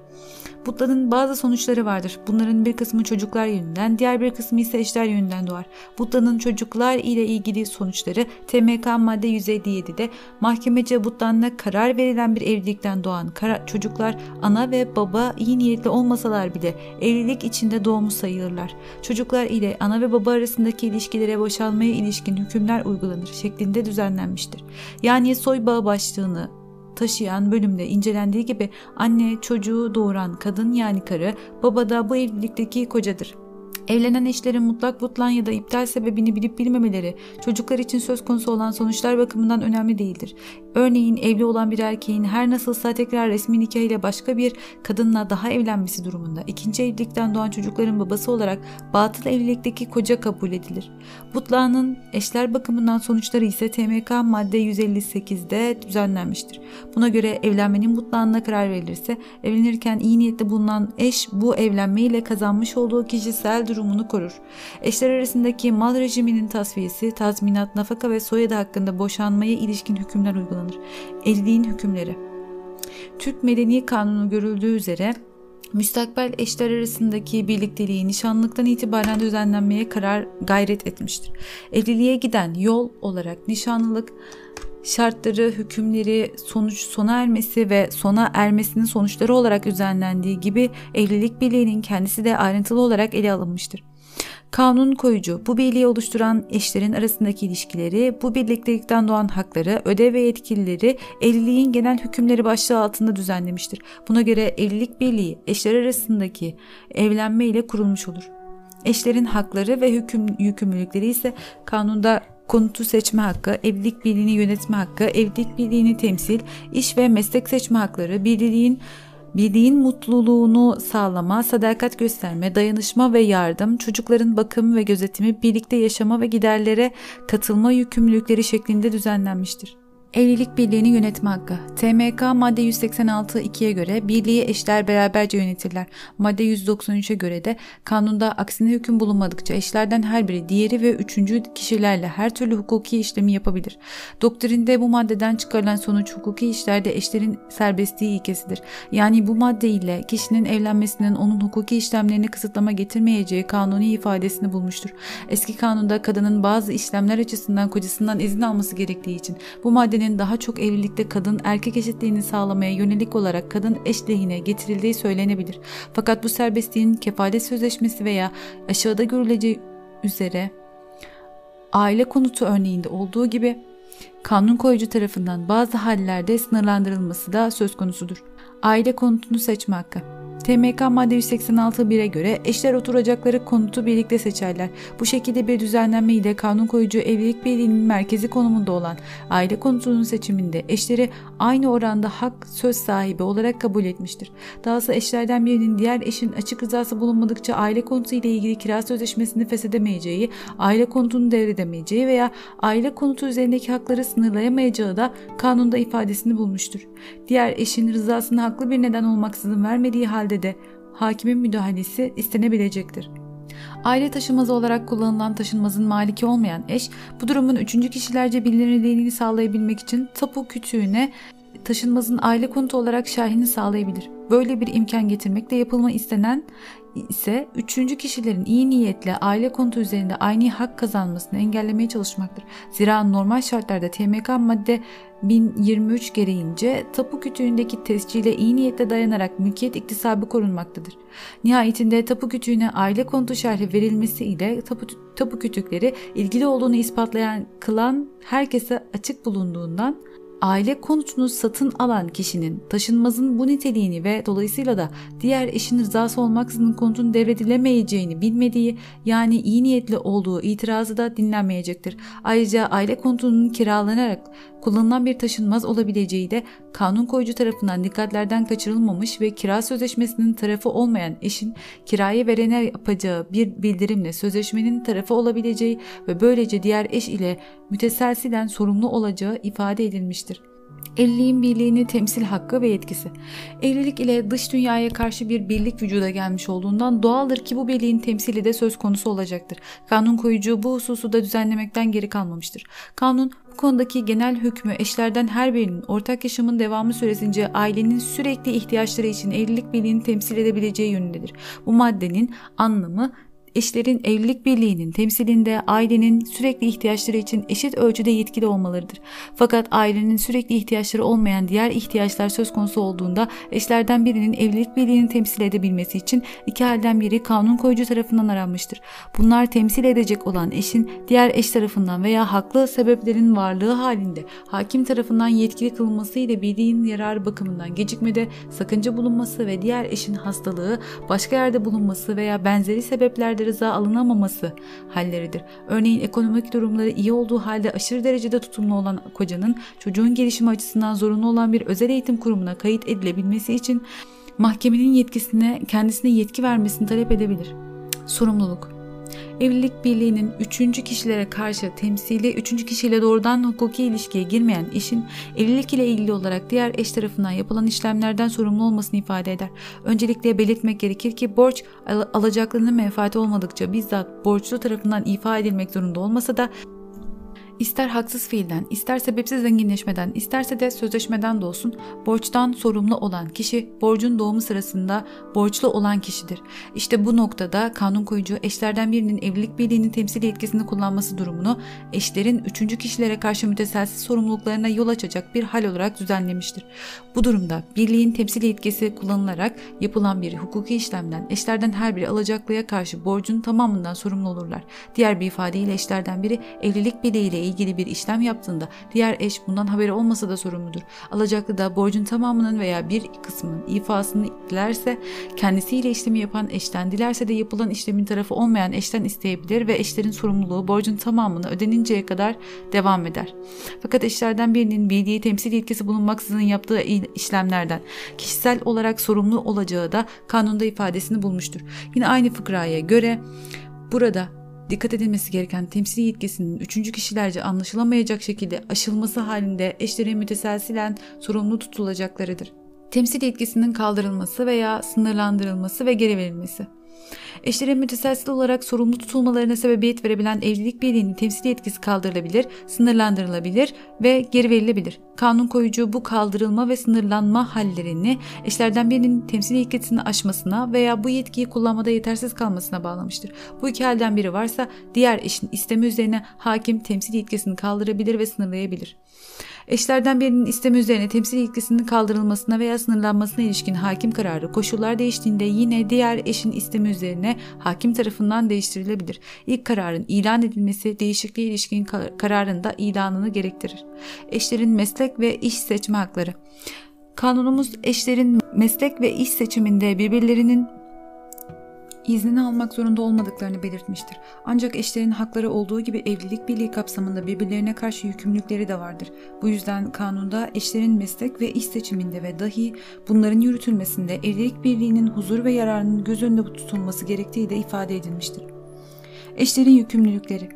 Butlanın bazı sonuçları vardır. Bunların bir kısmı çocuklar yönünden, diğer bir kısmı ise eşler yönünden doğar. Butlanın çocuklar ile ilgili sonuçları TMK madde 157'de mahkemece butlanına karar verilen bir evlilikten doğan çocuklar ana ve baba iyi niyetli olmasalar bile evlilik içinde doğmuş sayılırlar. Çocuklar ile ana ve baba arasındaki ilişkilere boşalmaya ilişkin hükümler uygulanır şeklinde düzenlenmiştir. Yani soy bağı başlığını taşıyan bölümde incelendiği gibi anne çocuğu doğuran kadın yani karı, baba da bu evlilikteki kocadır. Evlenen eşlerin mutlak butlan ya da iptal sebebini bilip bilmemeleri çocuklar için söz konusu olan sonuçlar bakımından önemli değildir. Örneğin evli olan bir erkeğin her nasılsa tekrar resmi nikah ile başka bir kadınla daha evlenmesi durumunda ikinci evlilikten doğan çocukların babası olarak batıl evlilikteki koca kabul edilir. Butlanın eşler bakımından sonuçları ise TMK madde 158'de düzenlenmiştir. Buna göre evlenmenin butlağına karar verilirse evlenirken iyi niyetli bulunan eş bu evlenmeyle kazanmış olduğu kişisel durumunu korur. Eşler arasındaki mal rejiminin tasfiyesi, tazminat, nafaka ve soyadı hakkında boşanmaya ilişkin hükümler uygulanır. Evliliğin hükümleri Türk Medeni Kanunu görüldüğü üzere müstakbel eşler arasındaki birlikteliği nişanlıktan itibaren düzenlenmeye karar gayret etmiştir. Evliliğe giden yol olarak nişanlılık şartları, hükümleri, sonuç sona ermesi ve sona ermesinin sonuçları olarak düzenlendiği gibi evlilik birliğinin kendisi de ayrıntılı olarak ele alınmıştır. Kanun koyucu bu birliği oluşturan eşlerin arasındaki ilişkileri, bu birliktelikten doğan hakları, ödev ve yetkilileri evliliğin genel hükümleri başlığı altında düzenlemiştir. Buna göre evlilik birliği eşler arasındaki evlenme ile kurulmuş olur. Eşlerin hakları ve hüküm, yükümlülükleri ise kanunda konutu seçme hakkı, evlilik birliğini yönetme hakkı, evlilik birliğini temsil, iş ve meslek seçme hakları, birliğin Birliğin mutluluğunu sağlama, sadakat gösterme, dayanışma ve yardım, çocukların bakımı ve gözetimi, birlikte yaşama ve giderlere katılma yükümlülükleri şeklinde düzenlenmiştir. Evlilik birliğini yönetme hakkı. TMK madde 186 2'ye göre birliği eşler beraberce yönetirler. Madde 193'e göre de kanunda aksine hüküm bulunmadıkça eşlerden her biri diğeri ve üçüncü kişilerle her türlü hukuki işlemi yapabilir. Doktrinde bu maddeden çıkarılan sonuç hukuki işlerde eşlerin serbestliği ilkesidir. Yani bu madde ile kişinin evlenmesinin onun hukuki işlemlerini kısıtlama getirmeyeceği kanuni ifadesini bulmuştur. Eski kanunda kadının bazı işlemler açısından kocasından izin alması gerektiği için bu madde maddenin daha çok evlilikte kadın erkek eşitliğini sağlamaya yönelik olarak kadın eş lehine getirildiği söylenebilir. Fakat bu serbestliğin kefalet sözleşmesi veya aşağıda görüleceği üzere aile konutu örneğinde olduğu gibi kanun koyucu tarafından bazı hallerde sınırlandırılması da söz konusudur. Aile konutunu seçme hakkı TMK madde 186.1'e göre eşler oturacakları konutu birlikte seçerler. Bu şekilde bir düzenlenme ile kanun koyucu evlilik birliğinin merkezi konumunda olan aile konutunun seçiminde eşleri aynı oranda hak söz sahibi olarak kabul etmiştir. Dahası eşlerden birinin diğer eşin açık rızası bulunmadıkça aile konutu ile ilgili kira sözleşmesini feshedemeyeceği, aile konutunu devredemeyeceği veya aile konutu üzerindeki hakları sınırlayamayacağı da kanunda ifadesini bulmuştur. Diğer eşin rızasını haklı bir neden olmaksızın vermediği halde de hakimin müdahalesi istenebilecektir. Aile taşınmazı olarak kullanılan taşınmazın maliki olmayan eş bu durumun üçüncü kişilerce bilinirliğini sağlayabilmek için tapu kütüğüne taşınmazın aile konutu olarak şahini sağlayabilir. Böyle bir imkan getirmekle yapılma istenen ise üçüncü kişilerin iyi niyetle aile konutu üzerinde aynı hak kazanmasını engellemeye çalışmaktır. Zira normal şartlarda TMK madde 1023 gereğince tapu kütüğündeki tescile iyi niyetle dayanarak mülkiyet iktisabı korunmaktadır. Nihayetinde tapu kütüğüne aile konutu şerhi verilmesi ile tapu, tapu kütükleri ilgili olduğunu ispatlayan kılan herkese açık bulunduğundan aile konutunu satın alan kişinin taşınmazın bu niteliğini ve dolayısıyla da diğer eşin rızası olmaksızın konutun devredilemeyeceğini bilmediği yani iyi niyetli olduğu itirazı da dinlenmeyecektir. Ayrıca aile konutunun kiralanarak kullanılan bir taşınmaz olabileceği de kanun koyucu tarafından dikkatlerden kaçırılmamış ve kira sözleşmesinin tarafı olmayan eşin kirayı verene yapacağı bir bildirimle sözleşmenin tarafı olabileceği ve böylece diğer eş ile müteselsilen sorumlu olacağı ifade edilmiştir. Evliliğin birliğini temsil hakkı ve yetkisi. Evlilik ile dış dünyaya karşı bir birlik vücuda gelmiş olduğundan doğaldır ki bu birliğin temsili de söz konusu olacaktır. Kanun koyucu bu hususu da düzenlemekten geri kalmamıştır. Kanun bu konudaki genel hükmü eşlerden her birinin ortak yaşamın devamı süresince ailenin sürekli ihtiyaçları için evlilik birliğini temsil edebileceği yönündedir. Bu maddenin anlamı eşlerin evlilik birliğinin temsilinde ailenin sürekli ihtiyaçları için eşit ölçüde yetkili olmalarıdır. Fakat ailenin sürekli ihtiyaçları olmayan diğer ihtiyaçlar söz konusu olduğunda eşlerden birinin evlilik birliğini temsil edebilmesi için iki halden biri kanun koyucu tarafından aranmıştır. Bunlar temsil edecek olan eşin diğer eş tarafından veya haklı sebeplerin varlığı halinde hakim tarafından yetkili kılınması ile birliğin yararı bakımından gecikmede sakınca bulunması ve diğer eşin hastalığı başka yerde bulunması veya benzeri sebepler şartlarda rıza alınamaması halleridir. Örneğin ekonomik durumları iyi olduğu halde aşırı derecede tutumlu olan kocanın çocuğun gelişimi açısından zorunlu olan bir özel eğitim kurumuna kayıt edilebilmesi için mahkemenin yetkisine kendisine yetki vermesini talep edebilir. Sorumluluk Evlilik birliğinin üçüncü kişilere karşı temsili üçüncü kişiyle doğrudan hukuki ilişkiye girmeyen eşin evlilik ile ilgili olarak diğer eş tarafından yapılan işlemlerden sorumlu olmasını ifade eder. Öncelikle belirtmek gerekir ki borç al alacaklının menfaati olmadıkça bizzat borçlu tarafından ifade edilmek zorunda olmasa da İster haksız fiilden, ister sebepsiz zenginleşmeden, isterse de sözleşmeden de olsun borçtan sorumlu olan kişi borcun doğumu sırasında borçlu olan kişidir. İşte bu noktada kanun koyucu eşlerden birinin evlilik birliğinin temsil yetkisini kullanması durumunu eşlerin üçüncü kişilere karşı müteselsiz sorumluluklarına yol açacak bir hal olarak düzenlemiştir. Bu durumda birliğin temsil yetkisi kullanılarak yapılan bir hukuki işlemden eşlerden her biri alacaklıya karşı borcun tamamından sorumlu olurlar. Diğer bir ifadeyle eşlerden biri evlilik birliğiyle ilgili bir işlem yaptığında diğer eş bundan haberi olmasa da sorumludur. Alacaklı da borcun tamamının veya bir kısmının ifasını dilerse kendisiyle işlemi yapan eşten dilerse de yapılan işlemin tarafı olmayan eşten isteyebilir ve eşlerin sorumluluğu borcun tamamını ödeninceye kadar devam eder. Fakat eşlerden birinin bildiği temsil yetkisi bulunmaksızın yaptığı işlemlerden kişisel olarak sorumlu olacağı da kanunda ifadesini bulmuştur. Yine aynı fıkraya göre burada dikkat edilmesi gereken temsil yetkisinin üçüncü kişilerce anlaşılamayacak şekilde aşılması halinde eşlerin müteselsilen sorumlu tutulacaklarıdır. Temsil yetkisinin kaldırılması veya sınırlandırılması ve geri verilmesi. Eşlerin müteselsil olarak sorumlu tutulmalarına sebebiyet verebilen evlilik birliğinin temsil yetkisi kaldırılabilir, sınırlandırılabilir ve geri verilebilir. Kanun koyucu bu kaldırılma ve sınırlanma hallerini eşlerden birinin temsil yetkisini aşmasına veya bu yetkiyi kullanmada yetersiz kalmasına bağlamıştır. Bu iki halden biri varsa diğer eşin istemi üzerine hakim temsil yetkisini kaldırabilir ve sınırlayabilir. Eşlerden birinin istemi üzerine temsil yetkisinin kaldırılmasına veya sınırlanmasına ilişkin hakim kararı koşullar değiştiğinde yine diğer eşin istemi üzerine hakim tarafından değiştirilebilir. İlk kararın ilan edilmesi değişikliğe ilişkin kararında ilanını gerektirir. Eşlerin meslek ve iş seçme hakları Kanunumuz eşlerin meslek ve iş seçiminde birbirlerinin iznini almak zorunda olmadıklarını belirtmiştir. Ancak eşlerin hakları olduğu gibi evlilik birliği kapsamında birbirlerine karşı yükümlülükleri de vardır. Bu yüzden kanunda eşlerin meslek ve iş seçiminde ve dahi bunların yürütülmesinde evlilik birliğinin huzur ve yararının göz önünde tutulması gerektiği de ifade edilmiştir. Eşlerin yükümlülükleri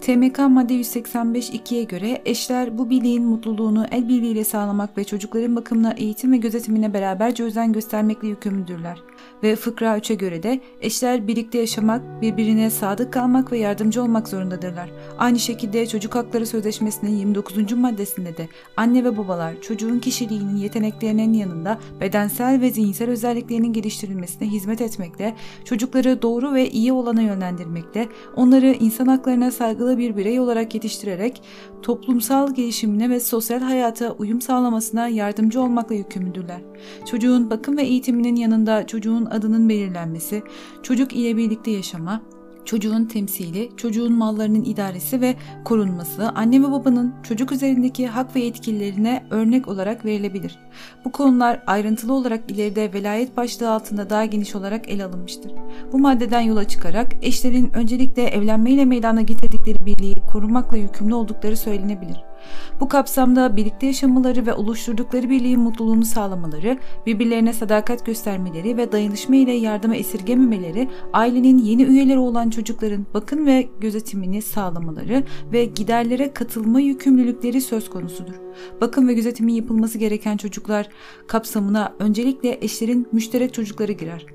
TMK madde 185.2'ye göre eşler bu birliğin mutluluğunu el birliğiyle sağlamak ve çocukların bakımına, eğitim ve gözetimine beraberce özen göstermekle yükümlüdürler ve fıkra 3'e göre de eşler birlikte yaşamak, birbirine sadık kalmak ve yardımcı olmak zorundadırlar. Aynı şekilde Çocuk Hakları Sözleşmesi'nin 29. maddesinde de anne ve babalar çocuğun kişiliğinin yeteneklerinin yanında bedensel ve zihinsel özelliklerinin geliştirilmesine hizmet etmekle, çocukları doğru ve iyi olana yönlendirmekle, onları insan haklarına saygılı bir birey olarak yetiştirerek toplumsal gelişimine ve sosyal hayata uyum sağlamasına yardımcı olmakla yükümlüdürler. Çocuğun bakım ve eğitiminin yanında çocuğun adının belirlenmesi, çocuk ile birlikte yaşama, çocuğun temsili, çocuğun mallarının idaresi ve korunması anne ve babanın çocuk üzerindeki hak ve yetkilerine örnek olarak verilebilir. Bu konular ayrıntılı olarak ileride velayet başlığı altında daha geniş olarak ele alınmıştır. Bu maddeden yola çıkarak eşlerin öncelikle evlenmeyle meydana getirdikleri birliği korumakla yükümlü oldukları söylenebilir. Bu kapsamda birlikte yaşamaları ve oluşturdukları birliğin mutluluğunu sağlamaları, birbirlerine sadakat göstermeleri ve dayanışma ile yardıma esirgememeleri, ailenin yeni üyeleri olan çocukların bakım ve gözetimini sağlamaları ve giderlere katılma yükümlülükleri söz konusudur. Bakım ve gözetimin yapılması gereken çocuklar kapsamına öncelikle eşlerin müşterek çocukları girer.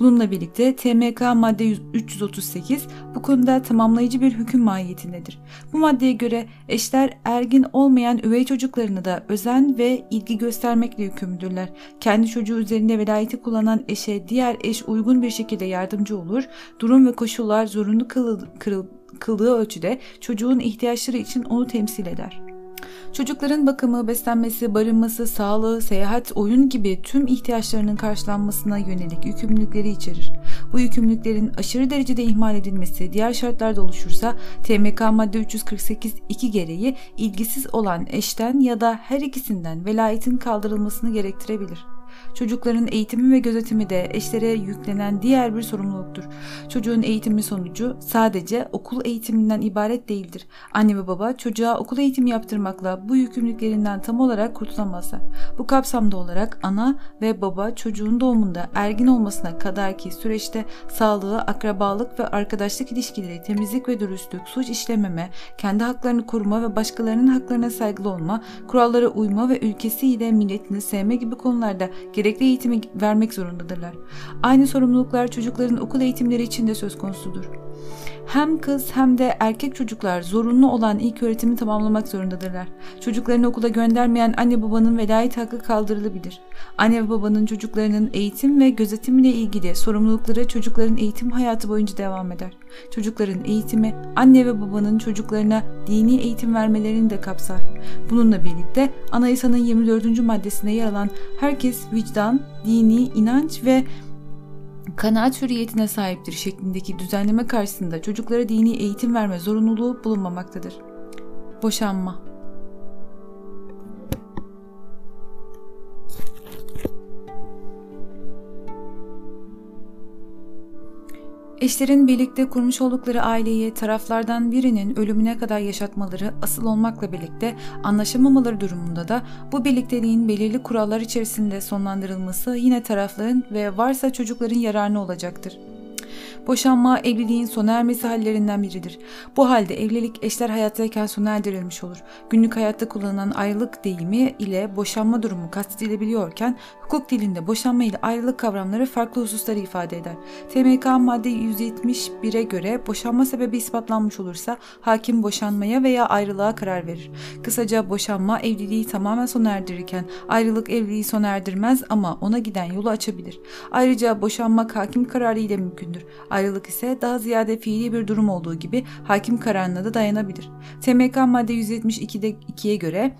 Bununla birlikte TMK madde 338 bu konuda tamamlayıcı bir hüküm mahiyetindedir. Bu maddeye göre eşler ergin olmayan üvey çocuklarına da özen ve ilgi göstermekle yükümlüdürler. Kendi çocuğu üzerinde velayeti kullanan eşe diğer eş uygun bir şekilde yardımcı olur, durum ve koşullar zorunlu kılıl, kırıl, kıldığı ölçüde çocuğun ihtiyaçları için onu temsil eder. Çocukların bakımı, beslenmesi, barınması, sağlığı, seyahat, oyun gibi tüm ihtiyaçlarının karşılanmasına yönelik yükümlülükleri içerir. Bu yükümlülüklerin aşırı derecede ihmal edilmesi diğer şartlarda oluşursa TMK madde 348 2 gereği ilgisiz olan eşten ya da her ikisinden velayetin kaldırılmasını gerektirebilir. Çocukların eğitimi ve gözetimi de eşlere yüklenen diğer bir sorumluluktur. Çocuğun eğitimi sonucu sadece okul eğitiminden ibaret değildir. Anne ve baba çocuğa okul eğitimi yaptırmakla bu yükümlülüklerinden tam olarak kurtulamazlar. Bu kapsamda olarak ana ve baba çocuğun doğumunda ergin olmasına kadar ki süreçte sağlığı, akrabalık ve arkadaşlık ilişkileri, temizlik ve dürüstlük, suç işlememe, kendi haklarını koruma ve başkalarının haklarına saygılı olma, kurallara uyma ve ülkesiyle milletini sevme gibi konularda gerekli eğitimi vermek zorundadırlar. Aynı sorumluluklar çocukların okul eğitimleri için de söz konusudur. Hem kız hem de erkek çocuklar zorunlu olan ilk öğretimi tamamlamak zorundadırlar. Çocuklarını okula göndermeyen anne babanın velayet hakkı kaldırılabilir. Anne ve babanın çocuklarının eğitim ve gözetimiyle ilgili sorumlulukları çocukların eğitim hayatı boyunca devam eder. Çocukların eğitimi anne ve babanın çocuklarına dini eğitim vermelerini de kapsar. Bununla birlikte anayasanın 24. maddesine yer alan herkes vicdan, dini, inanç ve kanaat hürriyetine sahiptir şeklindeki düzenleme karşısında çocuklara dini eğitim verme zorunluluğu bulunmamaktadır. Boşanma Eşlerin birlikte kurmuş oldukları aileyi taraflardan birinin ölümüne kadar yaşatmaları asıl olmakla birlikte anlaşamamaları durumunda da bu birlikteliğin belirli kurallar içerisinde sonlandırılması yine tarafların ve varsa çocukların yararına olacaktır. Boşanma evliliğin sona ermesi hallerinden biridir. Bu halde evlilik eşler hayattayken sona erdirilmiş olur. Günlük hayatta kullanılan ayrılık deyimi ile boşanma durumu kastedilebiliyorken hukuk dilinde boşanma ile ayrılık kavramları farklı hususları ifade eder. TMK madde 171'e göre boşanma sebebi ispatlanmış olursa hakim boşanmaya veya ayrılığa karar verir. Kısaca boşanma evliliği tamamen sona erdirirken ayrılık evliliği sona erdirmez ama ona giden yolu açabilir. Ayrıca boşanmak hakim kararı ile mümkündür. Ayrılık ise daha ziyade fiili bir durum olduğu gibi hakim kararına da dayanabilir. TMK madde 172'de 2'ye göre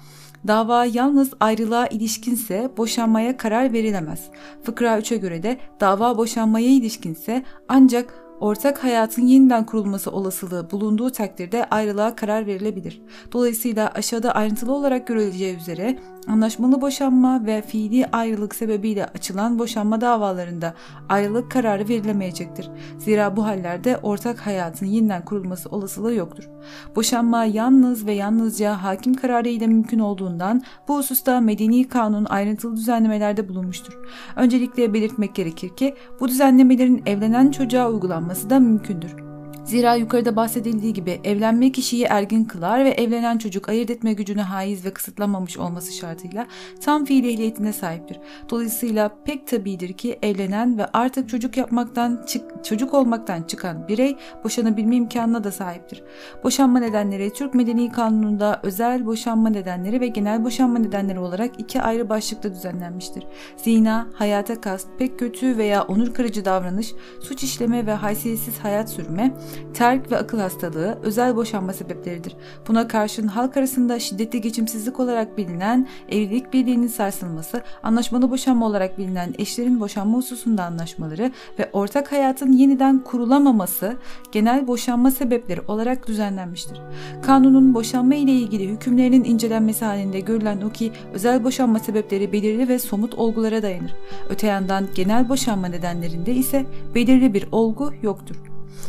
Dava yalnız ayrılığa ilişkinse boşanmaya karar verilemez. Fıkra 3'e göre de dava boşanmaya ilişkinse ancak ortak hayatın yeniden kurulması olasılığı bulunduğu takdirde ayrılığa karar verilebilir. Dolayısıyla aşağıda ayrıntılı olarak görüleceği üzere anlaşmalı boşanma ve fiili ayrılık sebebiyle açılan boşanma davalarında ayrılık kararı verilemeyecektir. Zira bu hallerde ortak hayatın yeniden kurulması olasılığı yoktur. Boşanma yalnız ve yalnızca hakim kararı ile mümkün olduğundan bu hususta medeni kanun ayrıntılı düzenlemelerde bulunmuştur. Öncelikle belirtmek gerekir ki bu düzenlemelerin evlenen çocuğa uygulanması da mümkündür. Zira yukarıda bahsedildiği gibi evlenme kişiyi ergin kılar ve evlenen çocuk ayırt etme gücüne haiz ve kısıtlanmamış olması şartıyla tam fiil ehliyetine sahiptir. Dolayısıyla pek tabidir ki evlenen ve artık çocuk yapmaktan çık, çocuk olmaktan çıkan birey boşanabilme imkanına da sahiptir. Boşanma nedenleri Türk Medeni Kanunu'nda özel boşanma nedenleri ve genel boşanma nedenleri olarak iki ayrı başlıkta düzenlenmiştir. Zina, hayata kast, pek kötü veya onur kırıcı davranış, suç işleme ve haysiyetsiz hayat sürme, terk ve akıl hastalığı özel boşanma sebepleridir. Buna karşın halk arasında şiddetli geçimsizlik olarak bilinen evlilik birliğinin sarsılması, anlaşmalı boşanma olarak bilinen eşlerin boşanma hususunda anlaşmaları ve ortak hayatın yeniden kurulamaması genel boşanma sebepleri olarak düzenlenmiştir. Kanunun boşanma ile ilgili hükümlerinin incelenmesi halinde görülen o ki özel boşanma sebepleri belirli ve somut olgulara dayanır. Öte yandan genel boşanma nedenlerinde ise belirli bir olgu yoktur.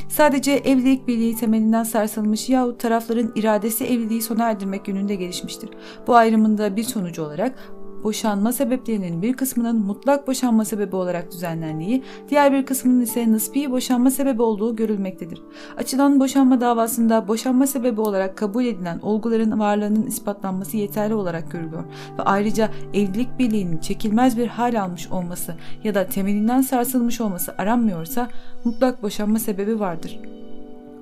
Sadece evlilik birliği temelinden sarsılmış yahut tarafların iradesi evliliği sona erdirmek yönünde gelişmiştir. Bu ayrımında bir sonucu olarak boşanma sebeplerinin bir kısmının mutlak boşanma sebebi olarak düzenlendiği, diğer bir kısmının ise nispi boşanma sebebi olduğu görülmektedir. Açılan boşanma davasında boşanma sebebi olarak kabul edilen olguların varlığının ispatlanması yeterli olarak görülüyor ve ayrıca evlilik birliğinin çekilmez bir hal almış olması ya da temelinden sarsılmış olması aranmıyorsa mutlak boşanma sebebi vardır.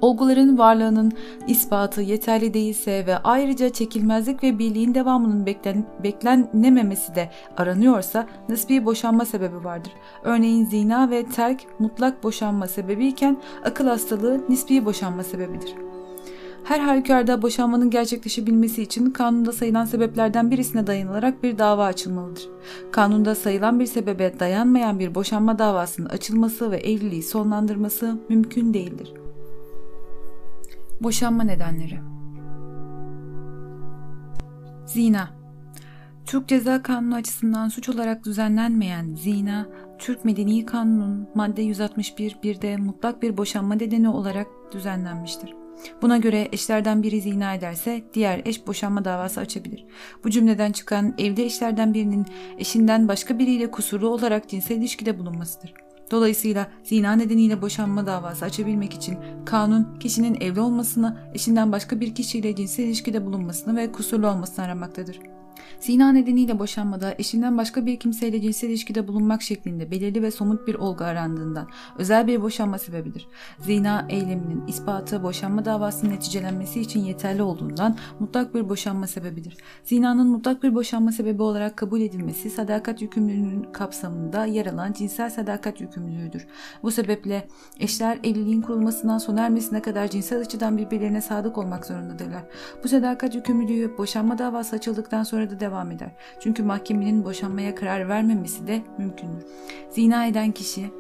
Olguların varlığının ispatı yeterli değilse ve ayrıca çekilmezlik ve birliğin devamının beklen, beklenememesi de aranıyorsa nispi boşanma sebebi vardır. Örneğin zina ve terk mutlak boşanma sebebiyken akıl hastalığı nispi boşanma sebebidir. Her halükarda boşanmanın gerçekleşebilmesi için kanunda sayılan sebeplerden birisine dayanılarak bir dava açılmalıdır. Kanunda sayılan bir sebebe dayanmayan bir boşanma davasının açılması ve evliliği sonlandırması mümkün değildir. Boşanma nedenleri Zina Türk Ceza Kanunu açısından suç olarak düzenlenmeyen zina, Türk Medeni Kanunu'nun madde 161 1'de mutlak bir boşanma nedeni olarak düzenlenmiştir. Buna göre eşlerden biri zina ederse diğer eş boşanma davası açabilir. Bu cümleden çıkan evli eşlerden birinin eşinden başka biriyle kusurlu olarak cinsel ilişkide bulunmasıdır. Dolayısıyla zina nedeniyle boşanma davası açabilmek için kanun kişinin evli olmasını, eşinden başka bir kişiyle cinsel ilişkide bulunmasını ve kusurlu olmasını aramaktadır. Zina nedeniyle boşanmada eşinden başka bir kimseyle cinsel ilişkide bulunmak şeklinde belirli ve somut bir olgu arandığından özel bir boşanma sebebidir. Zina eyleminin ispatı boşanma davasının neticelenmesi için yeterli olduğundan mutlak bir boşanma sebebidir. Zinanın mutlak bir boşanma sebebi olarak kabul edilmesi sadakat yükümlülüğünün kapsamında yer alan cinsel sadakat yükümlülüğüdür. Bu sebeple eşler evliliğin kurulmasından sona ermesine kadar cinsel açıdan birbirlerine sadık olmak zorundadırlar. Bu sadakat yükümlülüğü boşanma davası açıldıktan sonra da devam eder. Çünkü mahkemenin boşanmaya karar vermemesi de mümkündür. Zina eden kişi,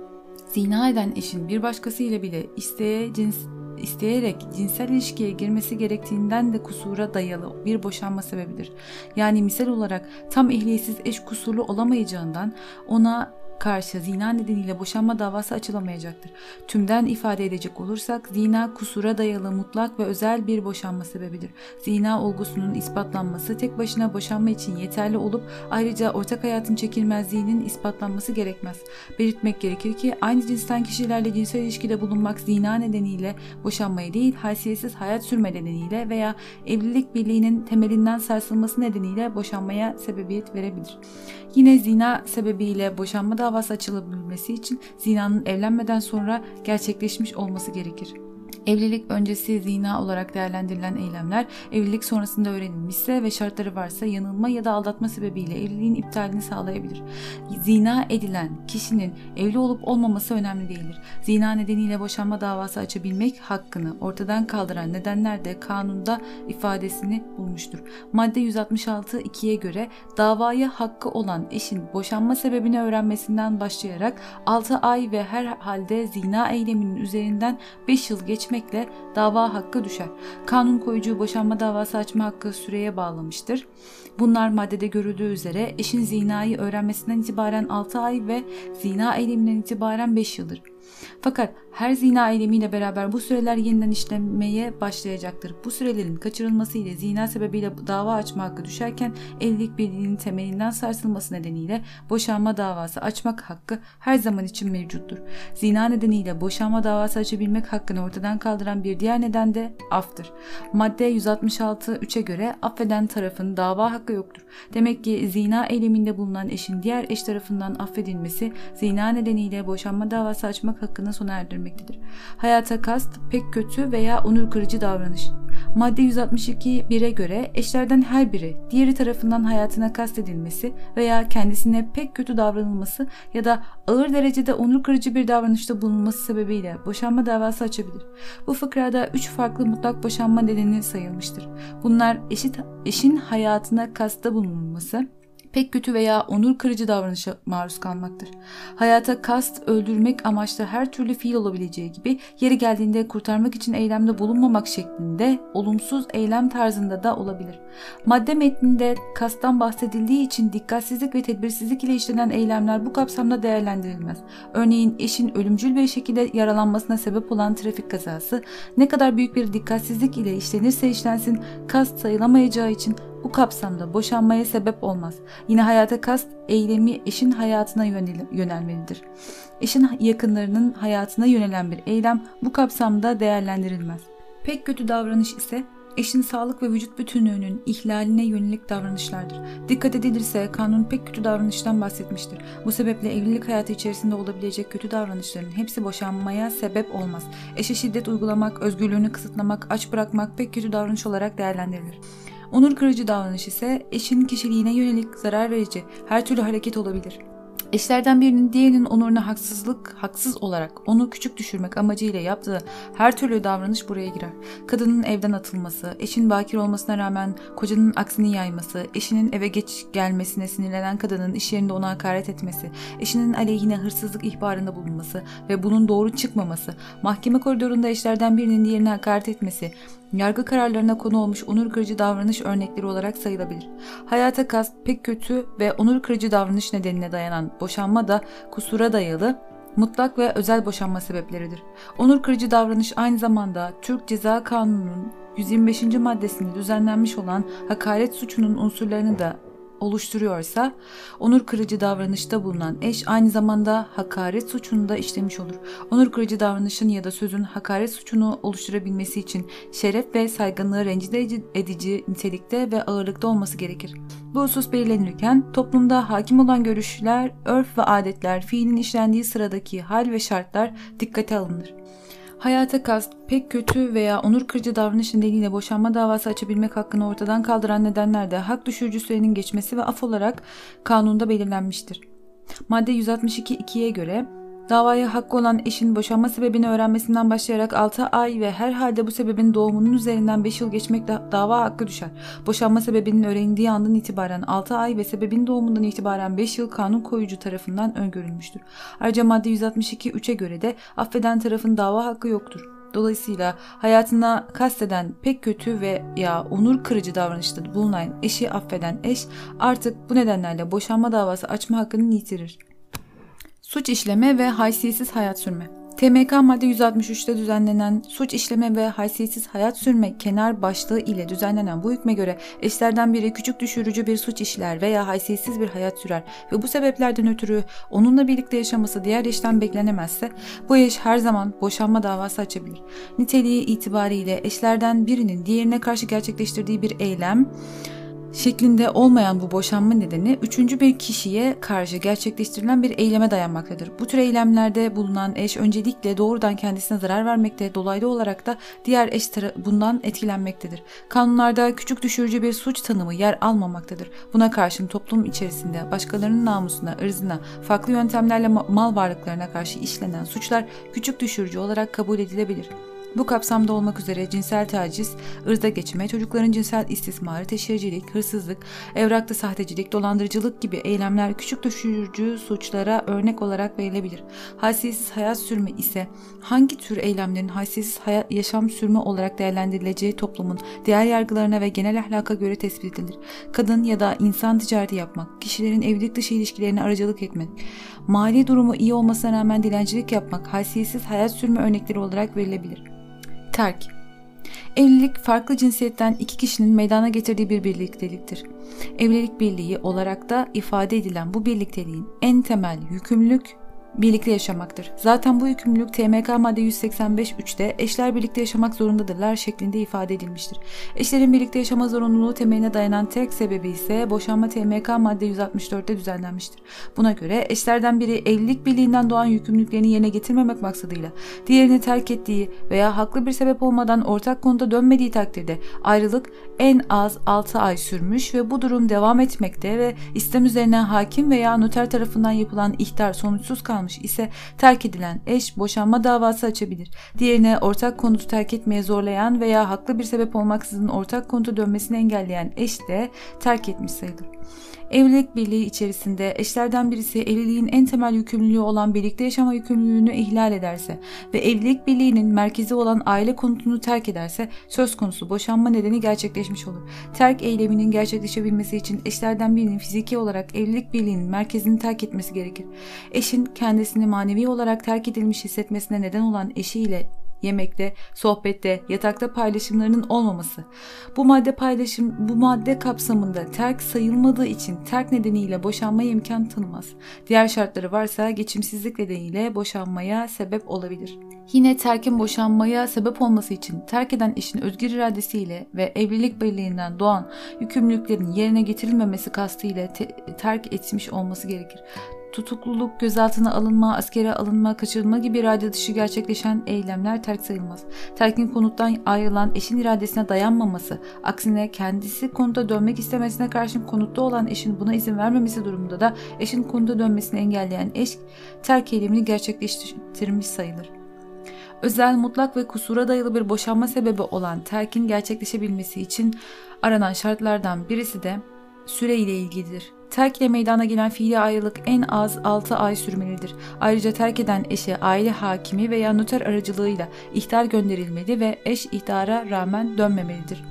zina eden eşin bir başkasıyla bile isteye cins isteyerek cinsel ilişkiye girmesi gerektiğinden de kusura dayalı bir boşanma sebebidir. Yani misal olarak tam ehliyetsiz eş kusurlu olamayacağından ona karşı zina nedeniyle boşanma davası açılamayacaktır. Tümden ifade edecek olursak zina kusura dayalı mutlak ve özel bir boşanma sebebidir. Zina olgusunun ispatlanması tek başına boşanma için yeterli olup ayrıca ortak hayatın çekilmezliğinin ispatlanması gerekmez. Belirtmek gerekir ki aynı cinsten kişilerle cinsel ilişkide bulunmak zina nedeniyle boşanmayı değil haysiyetsiz hayat sürme nedeniyle veya evlilik birliğinin temelinden sarsılması nedeniyle boşanmaya sebebiyet verebilir. Yine zina sebebiyle boşanma davası açılabilmesi için zinanın evlenmeden sonra gerçekleşmiş olması gerekir. Evlilik öncesi zina olarak değerlendirilen eylemler evlilik sonrasında öğrenilmişse ve şartları varsa yanılma ya da aldatma sebebiyle evliliğin iptalini sağlayabilir. Zina edilen kişinin evli olup olmaması önemli değildir. Zina nedeniyle boşanma davası açabilmek hakkını ortadan kaldıran nedenler de kanunda ifadesini bulmuştur. Madde 166 2'ye göre davaya hakkı olan eşin boşanma sebebini öğrenmesinden başlayarak 6 ay ve her halde zina eyleminin üzerinden 5 yıl geçmek etmekle dava hakkı düşer. Kanun koyucu boşanma davası açma hakkı süreye bağlamıştır. Bunlar maddede görüldüğü üzere eşin zinayı öğrenmesinden itibaren 6 ay ve zina eyleminden itibaren 5 yıldır. Fakat her zina eylemiyle beraber bu süreler yeniden işlemeye başlayacaktır. Bu sürelerin kaçırılması ile zina sebebiyle dava açma hakkı düşerken evlilik birliğinin temelinden sarsılması nedeniyle boşanma davası açmak hakkı her zaman için mevcuttur. Zina nedeniyle boşanma davası açabilmek hakkını ortadan kaldıran bir diğer neden de aftır. Madde 166 3'e göre affeden tarafın dava hakkı yoktur. Demek ki zina eyleminde bulunan eşin diğer eş tarafından affedilmesi zina nedeniyle boşanma davası açmak hakkını sona erdirmek vermektedir. Hayata kast pek kötü veya onur kırıcı davranış. Madde 162 1'e göre eşlerden her biri diğeri tarafından hayatına kastedilmesi veya kendisine pek kötü davranılması ya da ağır derecede onur kırıcı bir davranışta bulunması sebebiyle boşanma davası açabilir. Bu fıkrada 3 farklı mutlak boşanma nedeni sayılmıştır. Bunlar eşit, eşin hayatına kasta bulunulması, pek kötü veya onur kırıcı davranışa maruz kalmaktır. Hayata kast, öldürmek amaçlı her türlü fiil olabileceği gibi yeri geldiğinde kurtarmak için eylemde bulunmamak şeklinde olumsuz eylem tarzında da olabilir. Madde metninde kastan bahsedildiği için dikkatsizlik ve tedbirsizlik ile işlenen eylemler bu kapsamda değerlendirilmez. Örneğin eşin ölümcül bir şekilde yaralanmasına sebep olan trafik kazası ne kadar büyük bir dikkatsizlik ile işlenirse işlensin kast sayılamayacağı için bu kapsamda boşanmaya sebep olmaz. Yine hayata kast eylemi eşin hayatına yönelmelidir. Eşin yakınlarının hayatına yönelen bir eylem bu kapsamda değerlendirilmez. Pek kötü davranış ise eşin sağlık ve vücut bütünlüğünün ihlaline yönelik davranışlardır. Dikkat edilirse kanun pek kötü davranıştan bahsetmiştir. Bu sebeple evlilik hayatı içerisinde olabilecek kötü davranışların hepsi boşanmaya sebep olmaz. Eşe şiddet uygulamak, özgürlüğünü kısıtlamak, aç bırakmak pek kötü davranış olarak değerlendirilir. Onur kırıcı davranış ise eşin kişiliğine yönelik zarar verici her türlü hareket olabilir. Eşlerden birinin diğerinin onuruna haksızlık, haksız olarak onu küçük düşürmek amacıyla yaptığı her türlü davranış buraya girer. Kadının evden atılması, eşin bakir olmasına rağmen kocanın aksini yayması, eşinin eve geç gelmesine sinirlenen kadının iş yerinde ona hakaret etmesi, eşinin aleyhine hırsızlık ihbarında bulunması ve bunun doğru çıkmaması, mahkeme koridorunda eşlerden birinin diğerine hakaret etmesi, yargı kararlarına konu olmuş onur kırıcı davranış örnekleri olarak sayılabilir. Hayata kast pek kötü ve onur kırıcı davranış nedenine dayanan boşanma da kusura dayalı mutlak ve özel boşanma sebepleridir. Onur kırıcı davranış aynı zamanda Türk Ceza Kanunu'nun 125. maddesinde düzenlenmiş olan hakaret suçunun unsurlarını da oluşturuyorsa onur kırıcı davranışta bulunan eş aynı zamanda hakaret suçunu da işlemiş olur. Onur kırıcı davranışın ya da sözün hakaret suçunu oluşturabilmesi için şeref ve saygınlığı rencide edici nitelikte ve ağırlıkta olması gerekir. Bu husus belirlenirken toplumda hakim olan görüşler, örf ve adetler, fiilin işlendiği sıradaki hal ve şartlar dikkate alınır. Hayata kast, pek kötü veya onur kırıcı davranış nedeniyle boşanma davası açabilmek hakkını ortadan kaldıran nedenler de hak düşürücü sürenin geçmesi ve af olarak kanunda belirlenmiştir. Madde 162.2'ye göre Davaya hakkı olan eşin boşanma sebebini öğrenmesinden başlayarak 6 ay ve herhalde bu sebebin doğumunun üzerinden 5 yıl geçmekle dava hakkı düşer. Boşanma sebebinin öğrenildiği andan itibaren 6 ay ve sebebin doğumundan itibaren 5 yıl kanun koyucu tarafından öngörülmüştür. Ayrıca madde 162 3'e göre de affeden tarafın dava hakkı yoktur. Dolayısıyla hayatına kasteden pek kötü ve ya onur kırıcı davranışta bulunan eşi affeden eş artık bu nedenlerle boşanma davası açma hakkını yitirir. Suç işleme ve haysiyetsiz hayat sürme. TMK madde 163'te düzenlenen suç işleme ve haysiyetsiz hayat sürme kenar başlığı ile düzenlenen bu hükme göre eşlerden biri küçük düşürücü bir suç işler veya haysiyetsiz bir hayat sürer ve bu sebeplerden ötürü onunla birlikte yaşaması diğer eşten beklenemezse bu eş her zaman boşanma davası açabilir. Niteliği itibariyle eşlerden birinin diğerine karşı gerçekleştirdiği bir eylem şeklinde olmayan bu boşanma nedeni üçüncü bir kişiye karşı gerçekleştirilen bir eyleme dayanmaktadır. Bu tür eylemlerde bulunan eş öncelikle doğrudan kendisine zarar vermekte, dolaylı olarak da diğer eş bundan etkilenmektedir. Kanunlarda küçük düşürücü bir suç tanımı yer almamaktadır. Buna karşın toplum içerisinde başkalarının namusuna, ırzına, farklı yöntemlerle mal varlıklarına karşı işlenen suçlar küçük düşürücü olarak kabul edilebilir. Bu kapsamda olmak üzere cinsel taciz, ırza geçme, çocukların cinsel istismarı, teşhircilik, hırsızlık, evrakta sahtecilik, dolandırıcılık gibi eylemler küçük düşürücü suçlara örnek olarak verilebilir. Haysiyetsiz hayat sürme ise hangi tür eylemlerin haysiyetsiz hayat, yaşam sürme olarak değerlendirileceği toplumun diğer yargılarına ve genel ahlaka göre tespit edilir. Kadın ya da insan ticareti yapmak, kişilerin evlilik dışı ilişkilerine aracılık etmek, mali durumu iyi olmasına rağmen dilencilik yapmak haysiyetsiz hayat sürme örnekleri olarak verilebilir. Terk Evlilik farklı cinsiyetten iki kişinin meydana getirdiği bir birlikteliktir. Evlilik birliği olarak da ifade edilen bu birlikteliğin en temel yükümlülük birlikte yaşamaktır. Zaten bu yükümlülük TMK madde 185.3'te eşler birlikte yaşamak zorundadırlar şeklinde ifade edilmiştir. Eşlerin birlikte yaşama zorunluluğu temeline dayanan tek sebebi ise boşanma TMK madde 164'te düzenlenmiştir. Buna göre eşlerden biri evlilik birliğinden doğan yükümlülüklerini yerine getirmemek maksadıyla diğerini terk ettiği veya haklı bir sebep olmadan ortak konuda dönmediği takdirde ayrılık en az 6 ay sürmüş ve bu durum devam etmekte ve istem üzerine hakim veya noter tarafından yapılan ihtar sonuçsuz kalmış ise terk edilen eş boşanma davası açabilir. Diğerine ortak konutu terk etmeye zorlayan veya haklı bir sebep olmaksızın ortak konutu dönmesini engelleyen eş de terk etmiş sayılır. Evlilik birliği içerisinde eşlerden birisi evliliğin en temel yükümlülüğü olan birlikte yaşama yükümlülüğünü ihlal ederse ve evlilik birliğinin merkezi olan aile konutunu terk ederse söz konusu boşanma nedeni gerçekleşmiş olur. Terk eyleminin gerçekleşebilmesi için eşlerden birinin fiziki olarak evlilik birliğinin merkezini terk etmesi gerekir. Eşin kendisini manevi olarak terk edilmiş hissetmesine neden olan eşiyle yemekte, sohbette, yatakta paylaşımlarının olmaması. Bu madde paylaşım bu madde kapsamında terk sayılmadığı için terk nedeniyle boşanmaya imkan tanımaz. Diğer şartları varsa geçimsizlik nedeniyle boşanmaya sebep olabilir. Yine terkin boşanmaya sebep olması için terk eden eşin özgür iradesiyle ve evlilik birliğinden doğan yükümlülüklerin yerine getirilmemesi kastıyla terk etmiş olması gerekir tutukluluk, gözaltına alınma, askere alınma, kaçırılma gibi irade dışı gerçekleşen eylemler terk sayılmaz. Terkin konuttan ayrılan eşin iradesine dayanmaması, aksine kendisi konuta dönmek istemesine karşın konutta olan eşin buna izin vermemesi durumunda da eşin konuta dönmesini engelleyen eş terk eylemini gerçekleştirmiş sayılır. Özel, mutlak ve kusura dayalı bir boşanma sebebi olan terkin gerçekleşebilmesi için aranan şartlardan birisi de süre ile ilgilidir. Terk ile meydana gelen fiili ayrılık en az 6 ay sürmelidir. Ayrıca terk eden eşe aile hakimi veya noter aracılığıyla ihtar gönderilmeli ve eş ihtara rağmen dönmemelidir.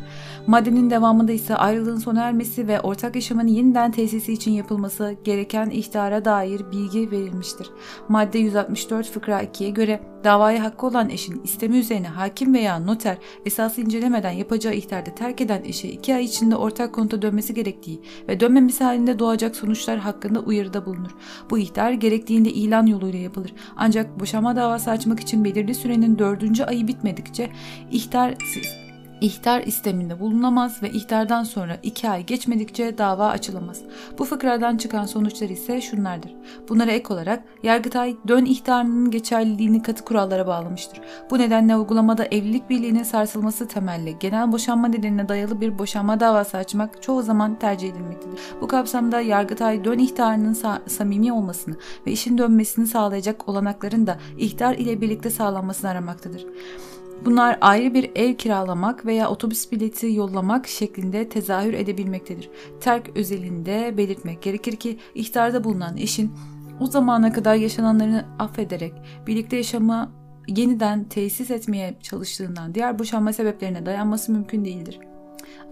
Maddenin devamında ise ayrılığın sona ermesi ve ortak yaşamın yeniden tesisi için yapılması gereken ihtara dair bilgi verilmiştir. Madde 164 fıkra 2'ye göre davaya hakkı olan eşin istemi üzerine hakim veya noter esası incelemeden yapacağı ihtarda terk eden eşe 2 ay içinde ortak konuta dönmesi gerektiği ve dönmemesi halinde doğacak sonuçlar hakkında uyarıda bulunur. Bu ihtar gerektiğinde ilan yoluyla yapılır. Ancak boşanma davası açmak için belirli sürenin dördüncü ayı bitmedikçe ihtar ihtar isteminde bulunamaz ve ihtardan sonra iki ay geçmedikçe dava açılamaz. Bu fıkradan çıkan sonuçlar ise şunlardır. Bunlara ek olarak Yargıtay dön ihtarının geçerliliğini katı kurallara bağlamıştır. Bu nedenle uygulamada evlilik birliğinin sarsılması temelli genel boşanma nedenine dayalı bir boşanma davası açmak çoğu zaman tercih edilmektedir. Bu kapsamda Yargıtay dön ihtarının sa- samimi olmasını ve işin dönmesini sağlayacak olanakların da ihtar ile birlikte sağlanmasını aramaktadır. Bunlar ayrı bir ev kiralamak veya otobüs bileti yollamak şeklinde tezahür edebilmektedir. Terk özelinde belirtmek gerekir ki ihtarda bulunan eşin o zamana kadar yaşananlarını affederek birlikte yaşama yeniden tesis etmeye çalıştığından diğer boşanma sebeplerine dayanması mümkün değildir.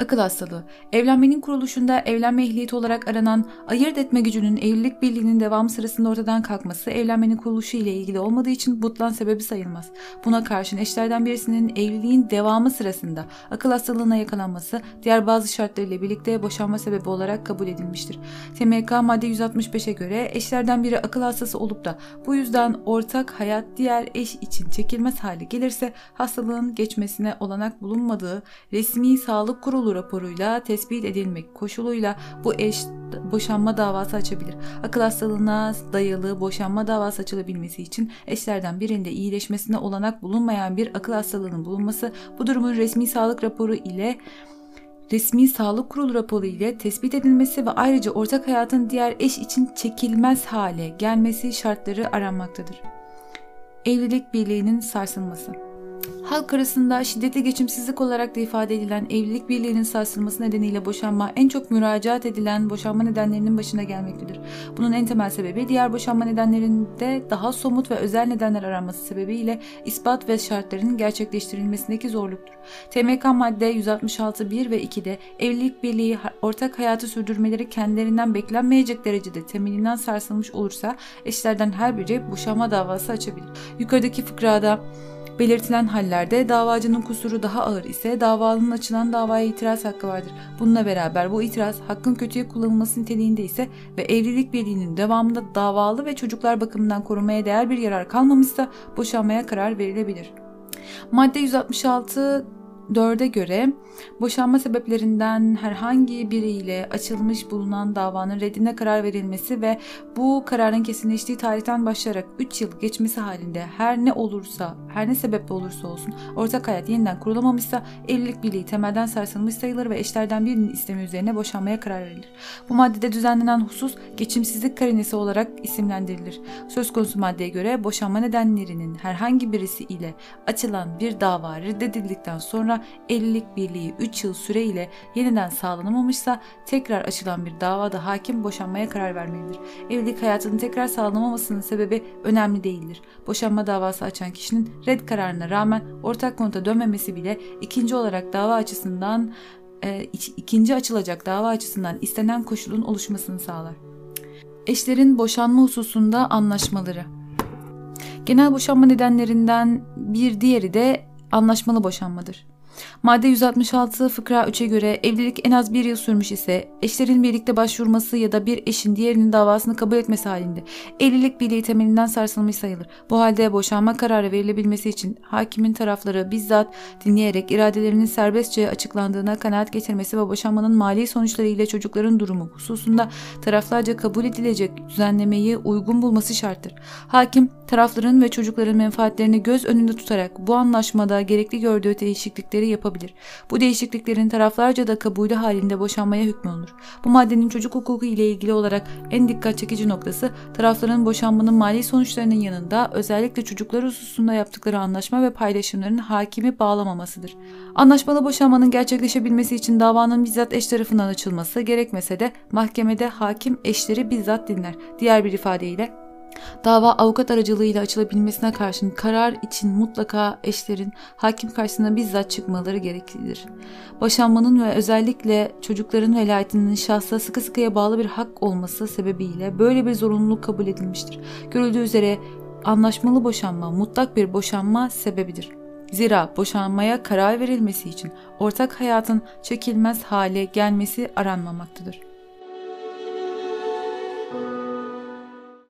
Akıl hastalığı. Evlenmenin kuruluşunda evlenme ehliyeti olarak aranan ayırt etme gücünün evlilik birliğinin devamı sırasında ortadan kalkması evlenmenin kuruluşu ile ilgili olmadığı için butlan sebebi sayılmaz. Buna karşın eşlerden birisinin evliliğin devamı sırasında akıl hastalığına yakalanması diğer bazı şartlarıyla birlikte boşanma sebebi olarak kabul edilmiştir. TMK madde 165'e göre eşlerden biri akıl hastası olup da bu yüzden ortak hayat diğer eş için çekilmez hale gelirse hastalığın geçmesine olanak bulunmadığı resmi sağlık kurulu kurulu raporuyla tespit edilmek koşuluyla bu eş boşanma davası açabilir. Akıl hastalığına dayalı boşanma davası açılabilmesi için eşlerden birinde iyileşmesine olanak bulunmayan bir akıl hastalığının bulunması bu durumun resmi sağlık raporu ile resmi sağlık kurulu raporu ile tespit edilmesi ve ayrıca ortak hayatın diğer eş için çekilmez hale gelmesi şartları aranmaktadır. Evlilik birliğinin sarsılması Halk arasında şiddetli geçimsizlik olarak da ifade edilen evlilik birliğinin sarsılması nedeniyle boşanma en çok müracaat edilen boşanma nedenlerinin başına gelmektedir. Bunun en temel sebebi diğer boşanma nedenlerinde daha somut ve özel nedenler aranması sebebiyle ispat ve şartların gerçekleştirilmesindeki zorluktur. TMK madde 166 1 ve 2'de evlilik birliği ortak hayatı sürdürmeleri kendilerinden beklenmeyecek derecede temelinden sarsılmış olursa eşlerden her biri boşanma davası açabilir. Yukarıdaki fıkrada Belirtilen hallerde davacının kusuru daha ağır ise davalının açılan davaya itiraz hakkı vardır. Bununla beraber bu itiraz hakkın kötüye kullanılması niteliğinde ise ve evlilik birliğinin devamında davalı ve çocuklar bakımından korumaya değer bir yarar kalmamışsa boşanmaya karar verilebilir. Madde 166 4'e göre boşanma sebeplerinden herhangi biriyle açılmış bulunan davanın reddine karar verilmesi ve bu kararın kesinleştiği tarihten başlayarak 3 yıl geçmesi halinde her ne olursa, her ne sebeple olursa olsun ortak hayat yeniden kurulamamışsa evlilik birliği temelden sarsılmış sayılır ve eşlerden birinin istemi üzerine boşanmaya karar verilir. Bu maddede düzenlenen husus geçimsizlik karinesi olarak isimlendirilir. Söz konusu maddeye göre boşanma nedenlerinin herhangi birisi ile açılan bir dava reddedildikten sonra sonra evlilik birliği 3 yıl süreyle yeniden sağlanamamışsa tekrar açılan bir davada hakim boşanmaya karar vermelidir. Evlilik hayatının tekrar sağlanamamasının sebebi önemli değildir. Boşanma davası açan kişinin red kararına rağmen ortak konuta dönmemesi bile ikinci olarak dava açısından e, ikinci açılacak dava açısından istenen koşulun oluşmasını sağlar. Eşlerin boşanma hususunda anlaşmaları Genel boşanma nedenlerinden bir diğeri de anlaşmalı boşanmadır. Madde 166 fıkra 3'e göre evlilik en az bir yıl sürmüş ise eşlerin birlikte başvurması ya da bir eşin diğerinin davasını kabul etmesi halinde evlilik birliği temelinden sarsılmış sayılır. Bu halde boşanma kararı verilebilmesi için hakimin tarafları bizzat dinleyerek iradelerinin serbestçe açıklandığına kanaat getirmesi ve boşanmanın mali sonuçları ile çocukların durumu hususunda taraflarca kabul edilecek düzenlemeyi uygun bulması şarttır. Hakim tarafların ve çocukların menfaatlerini göz önünde tutarak bu anlaşmada gerekli gördüğü değişiklikleri değişiklikleri yapabilir. Bu değişikliklerin taraflarca da kabulü halinde boşanmaya hükmolunur. Bu maddenin çocuk hukuku ile ilgili olarak en dikkat çekici noktası tarafların boşanmanın mali sonuçlarının yanında özellikle çocuklar hususunda yaptıkları anlaşma ve paylaşımların hakimi bağlamamasıdır. Anlaşmalı boşanmanın gerçekleşebilmesi için davanın bizzat eş tarafından açılması gerekmese de mahkemede hakim eşleri bizzat dinler. Diğer bir ifadeyle Dava avukat aracılığıyla açılabilmesine karşın karar için mutlaka eşlerin hakim karşısına bizzat çıkmaları gereklidir. Boşanmanın ve özellikle çocukların velayetinin şahsa sıkı sıkıya bağlı bir hak olması sebebiyle böyle bir zorunluluk kabul edilmiştir. Görüldüğü üzere anlaşmalı boşanma mutlak bir boşanma sebebidir. Zira boşanmaya karar verilmesi için ortak hayatın çekilmez hale gelmesi aranmamaktadır.